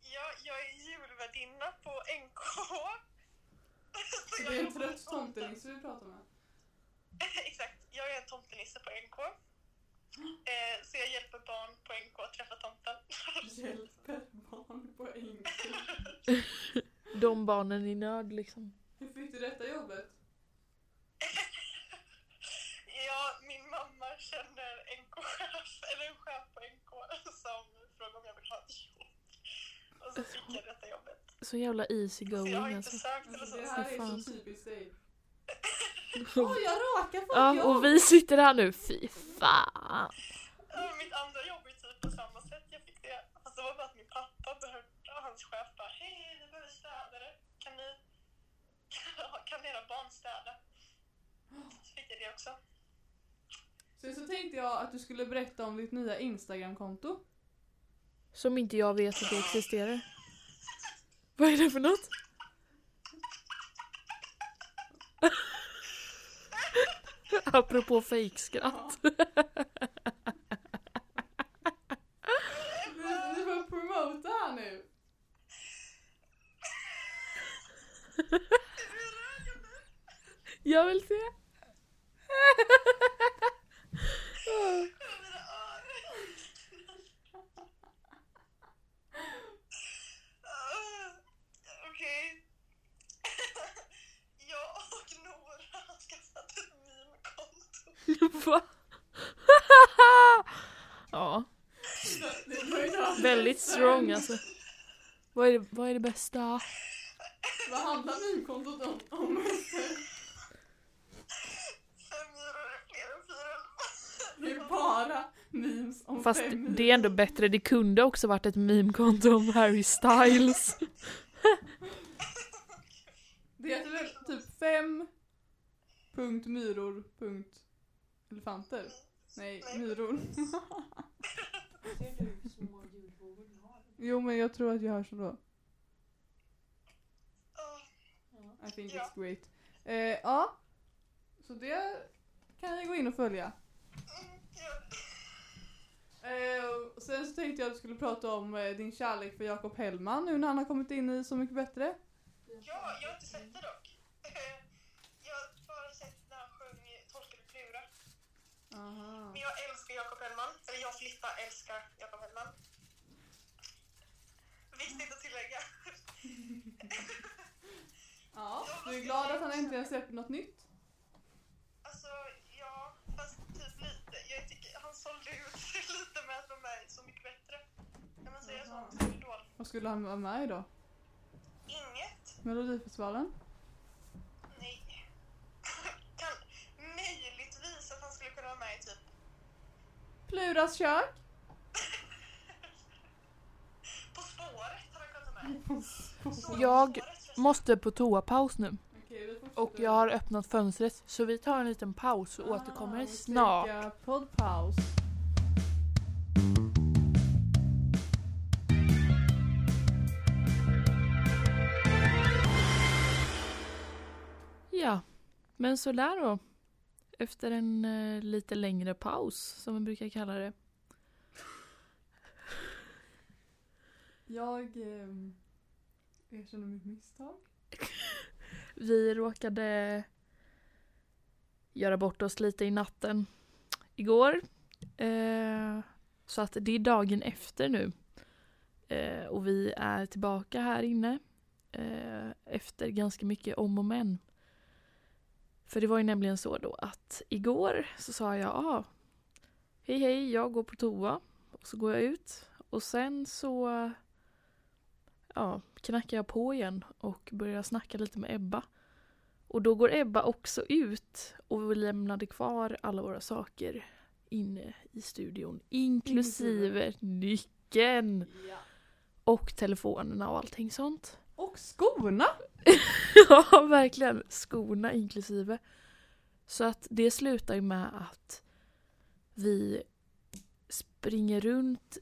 Ja, jag är julvärdinna på NK. Så jag det är en trött tomtenisse vi pratar med. Exakt, jag är en tomtenisse på NK. Eh, så jag hjälper barn på NK att träffa tomten. Hjälper barn på enkel. De barnen i nöd liksom. Hur fick du detta jobbet? ja, min mamma känner NK-chef, eller en chef på NK som frågade om jag vill ha ett jobb. Jag detta jobbet. Så jävla easy Så jag har going inte alltså. sökt eller Alltså, så. det här är fan. så typiskt dig. Åh, jag råkar få ett Ja, jobb! och vi sitter här nu, fy fan. Mitt andra jobb är typ på samma sätt jag fick det. Fast det var bara att min pappa behövde, och hans chef bara hej, ni behöver städare. Kan ni, kan era barn städa? Så fick jag det också. Sen så tänkte jag att du skulle berätta om ditt nya Instagram-konto. Som inte jag vet att det existerar. Vad är det för något? Apropå fejkskratt. Du, du får promota här nu. Jag vill se. Mina öron. Ah, Okej. Jag och Nora har skaffat ett meme-konto. Va? ja, väldigt strong alltså. Vad är det, vad är det bästa? Vad handlar meme-kontot om? om? Det är bara memes om Fast fem det är ändå bättre, det kunde också varit ett meme-konto om Harry Styles. Det heter väl typ fem punkt myror punkt elefanter? Nej, myror. Jo men jag tror att jag hörs ändå. I think Ja. it's great. Eh, ja, så det kan jag gå in och följa. Mm, ja. Eh, sen så tänkte jag att du skulle prata om eh, din kärlek för Jakob Hellman nu när han har kommit in i Så mycket bättre. ja, jag har inte sett det dock. Jag har bara sett när han sjöng Torskade Plura. Aha. Men jag älskar Jakob Hellman. Eller jag Filippa älskar Jakob Hellman. Viktigt att tillägga. Ja, du är glad att han äntligen släpper något nytt? Alltså, ja, fast typ lite. Jag tycker han sålde ut sig lite med att vara med i Så mycket bättre. Kan man säga Jaha. så? Som Idol. Vad skulle han vara med i då? Inget? Melodifestivalen? Nej. kan möjligtvis att han skulle kunna vara med i typ Pluras kök? På spåret hade han kunnat vara med. Jag På spåret, förresten. Måste på toapaus nu. Okej, vi fortsätter. Och jag har öppnat fönstret så vi tar en liten paus och återkommer Ah, vi snart. Poddpaus. Men så där då. Efter en eh, lite längre paus som vi brukar kalla det. Jag eh, erkänner mitt misstag. Vi råkade göra bort oss lite i natten igår. Eh, så att det är dagen efter nu. Eh, och vi är tillbaka här inne. Eh, efter ganska mycket om och men. För det var ju nämligen så då att igår så sa jag ah, Hej hej, jag går på toa. Och så går jag ut. Och sen så ja, knackar jag på igen och börjar snacka lite med Ebba. Och då går Ebba också ut och vi lämnade kvar alla våra saker inne i studion. Inklusive nyckeln Ja. och telefonerna och allting sånt. Och skorna! ja, verkligen. Skorna inklusive. Så att det slutar ju med att vi springer runt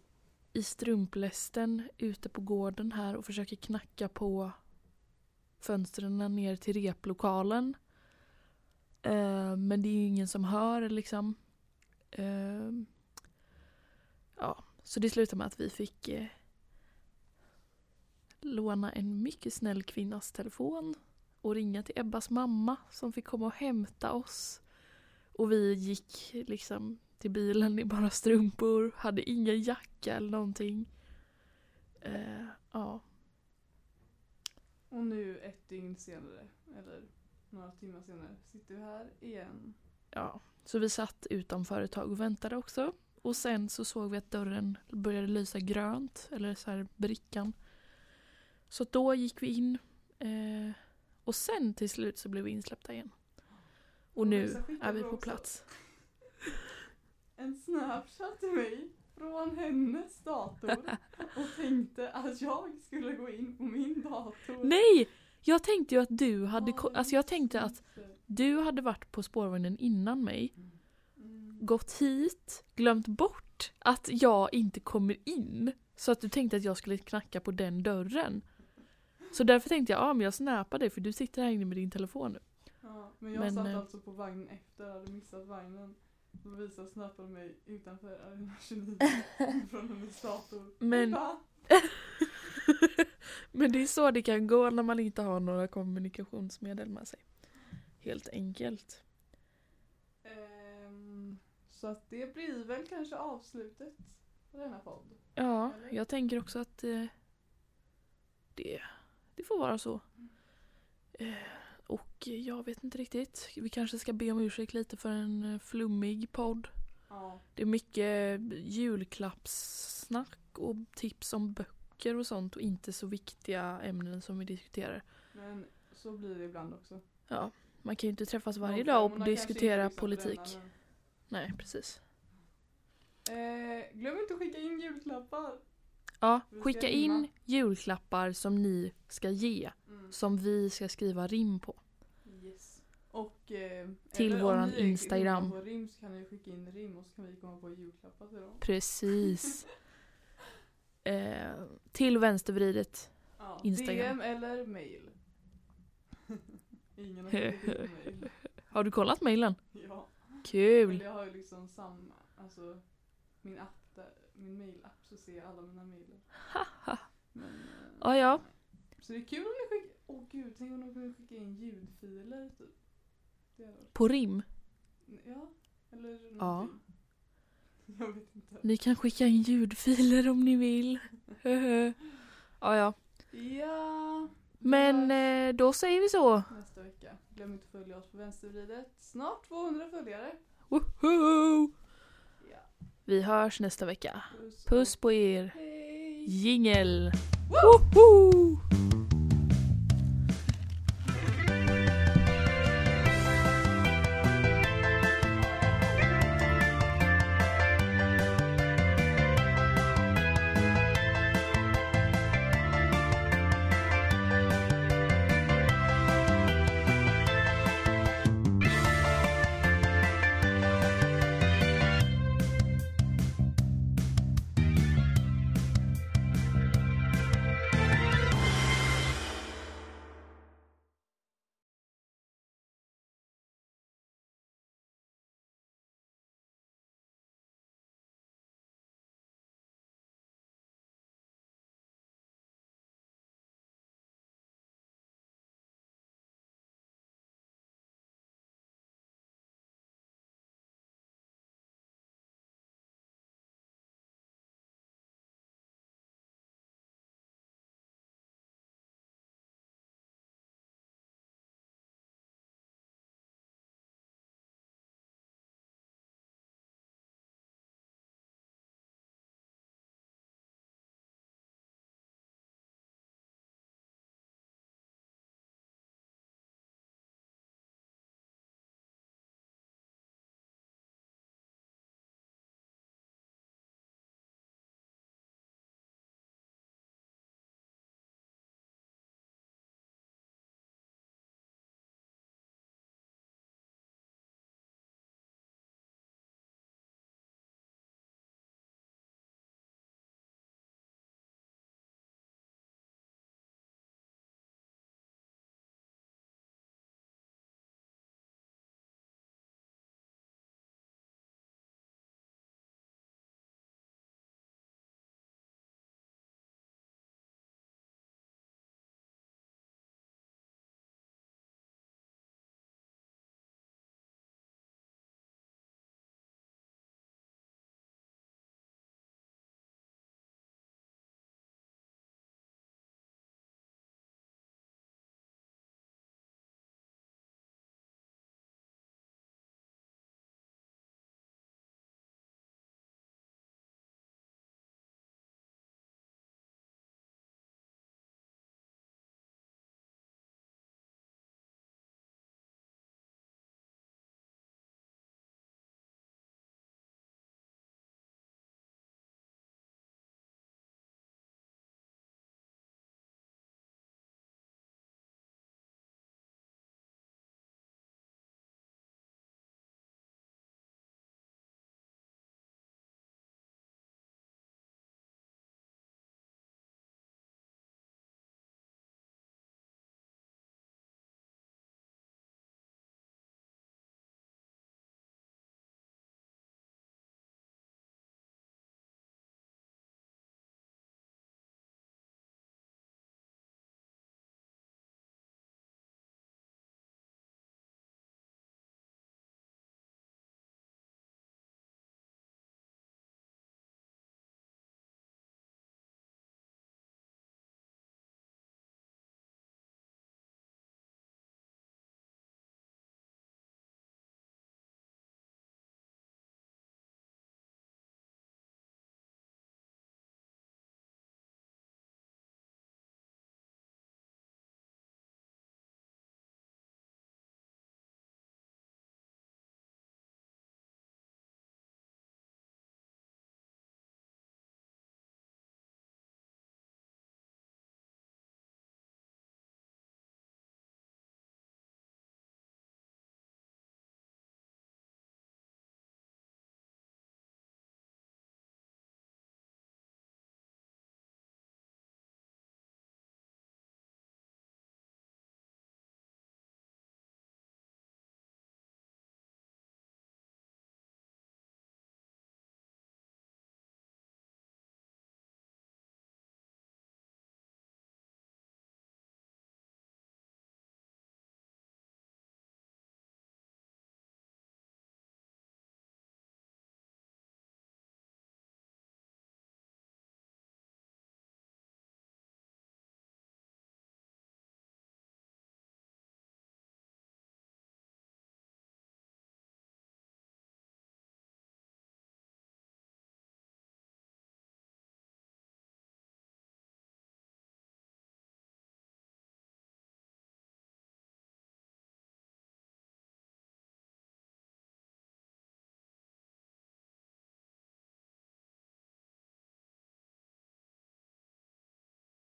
i strumplästen ute på gården här och försöker knacka på fönstren ner till replokalen. Eh, men det är ju ingen som hör liksom. Eh, ja, så det slutar med att vi fick eh, låna en mycket snäll kvinnas telefon och ringa till Ebbas mamma som fick komma och hämta oss. Och vi gick liksom till bilen i bara strumpor, hade ingen jacka eller någonting. Eh, ja, Och nu ett dygn senare, eller några timmar senare, sitter vi här igen. ja. Så vi satt utanför ett tag och väntade också. Och sen så såg vi att dörren började lysa grönt, eller så här brickan. Så då gick vi in. Eh, och sen till slut så blev vi insläppta igen. Och nu är vi på plats. En snapchat till mig från hennes dator och tänkte att jag skulle gå in på min dator. Nej! Jag tänkte ju att du hade... Ja, Alltså jag tänkte att du hade varit på spårvagnen innan mig. Mm. Gått hit, glömt bort att jag inte kommer in. Så att du tänkte att jag skulle knacka på den dörren. Så därför tänkte jag, ja men jag snappar dig för du sitter här inne med din telefon nu. Ja, men jag Men, satt eh, alltså på vagnen efter, hade missat vagnen. Då visade snappade mig utanför Arena 29 från hennes dator. Men- men det är så det kan gå när man inte har några kommunikationsmedel med sig. Helt enkelt. Ehm, så att det blir väl kanske avslutet på denna podd. Ja, Eller? jag tänker också att eh, det, det får vara så. Eh, och jag vet inte riktigt. Vi kanske ska be om ursäkt lite för en eh, flummig podd. Ja. Det är mycket julklappssnack och tips om böcker och sånt och inte så viktiga ämnen som vi diskuterar. Men så blir det ibland också. Ja, man kan ju inte träffas varje dag och diskutera politik. Nej, precis. Eh, glöm inte att skicka in julklappar. Ja, ska skicka in julklappar som ni ska ge, Mm. som vi ska skriva rim på. Yes. Och, eh, Till eller om våran ni är Instagram. På rim så kan ni skicka in rim och så kan vi komma på julklappar till dem. Precis. eh, till vänstervridet. Ja, Instagram. DM eller mail. Ingen har mail. Har du kollat mejlen? Ja. Kul! Eller jag har ju liksom samma, alltså min app där, min mailapp så ser jag alla mina. Men, eh, Ja, ja. Så det är kul om ni skickar, åh gud, tänk om de kunde skicka in ljudfiler typ. På rim. ja, eller Ja. någonting. Jag vet inte. Ni kan skicka in ljudfiler om ni vill. ja, ja. Ja, Men eh, då säger vi så. nästa vecka. Glöm inte att följa oss på vänstervridet. Snart 200 följare. Woho! Vi hörs nästa vecka. Puss på er. Jingel! Woho!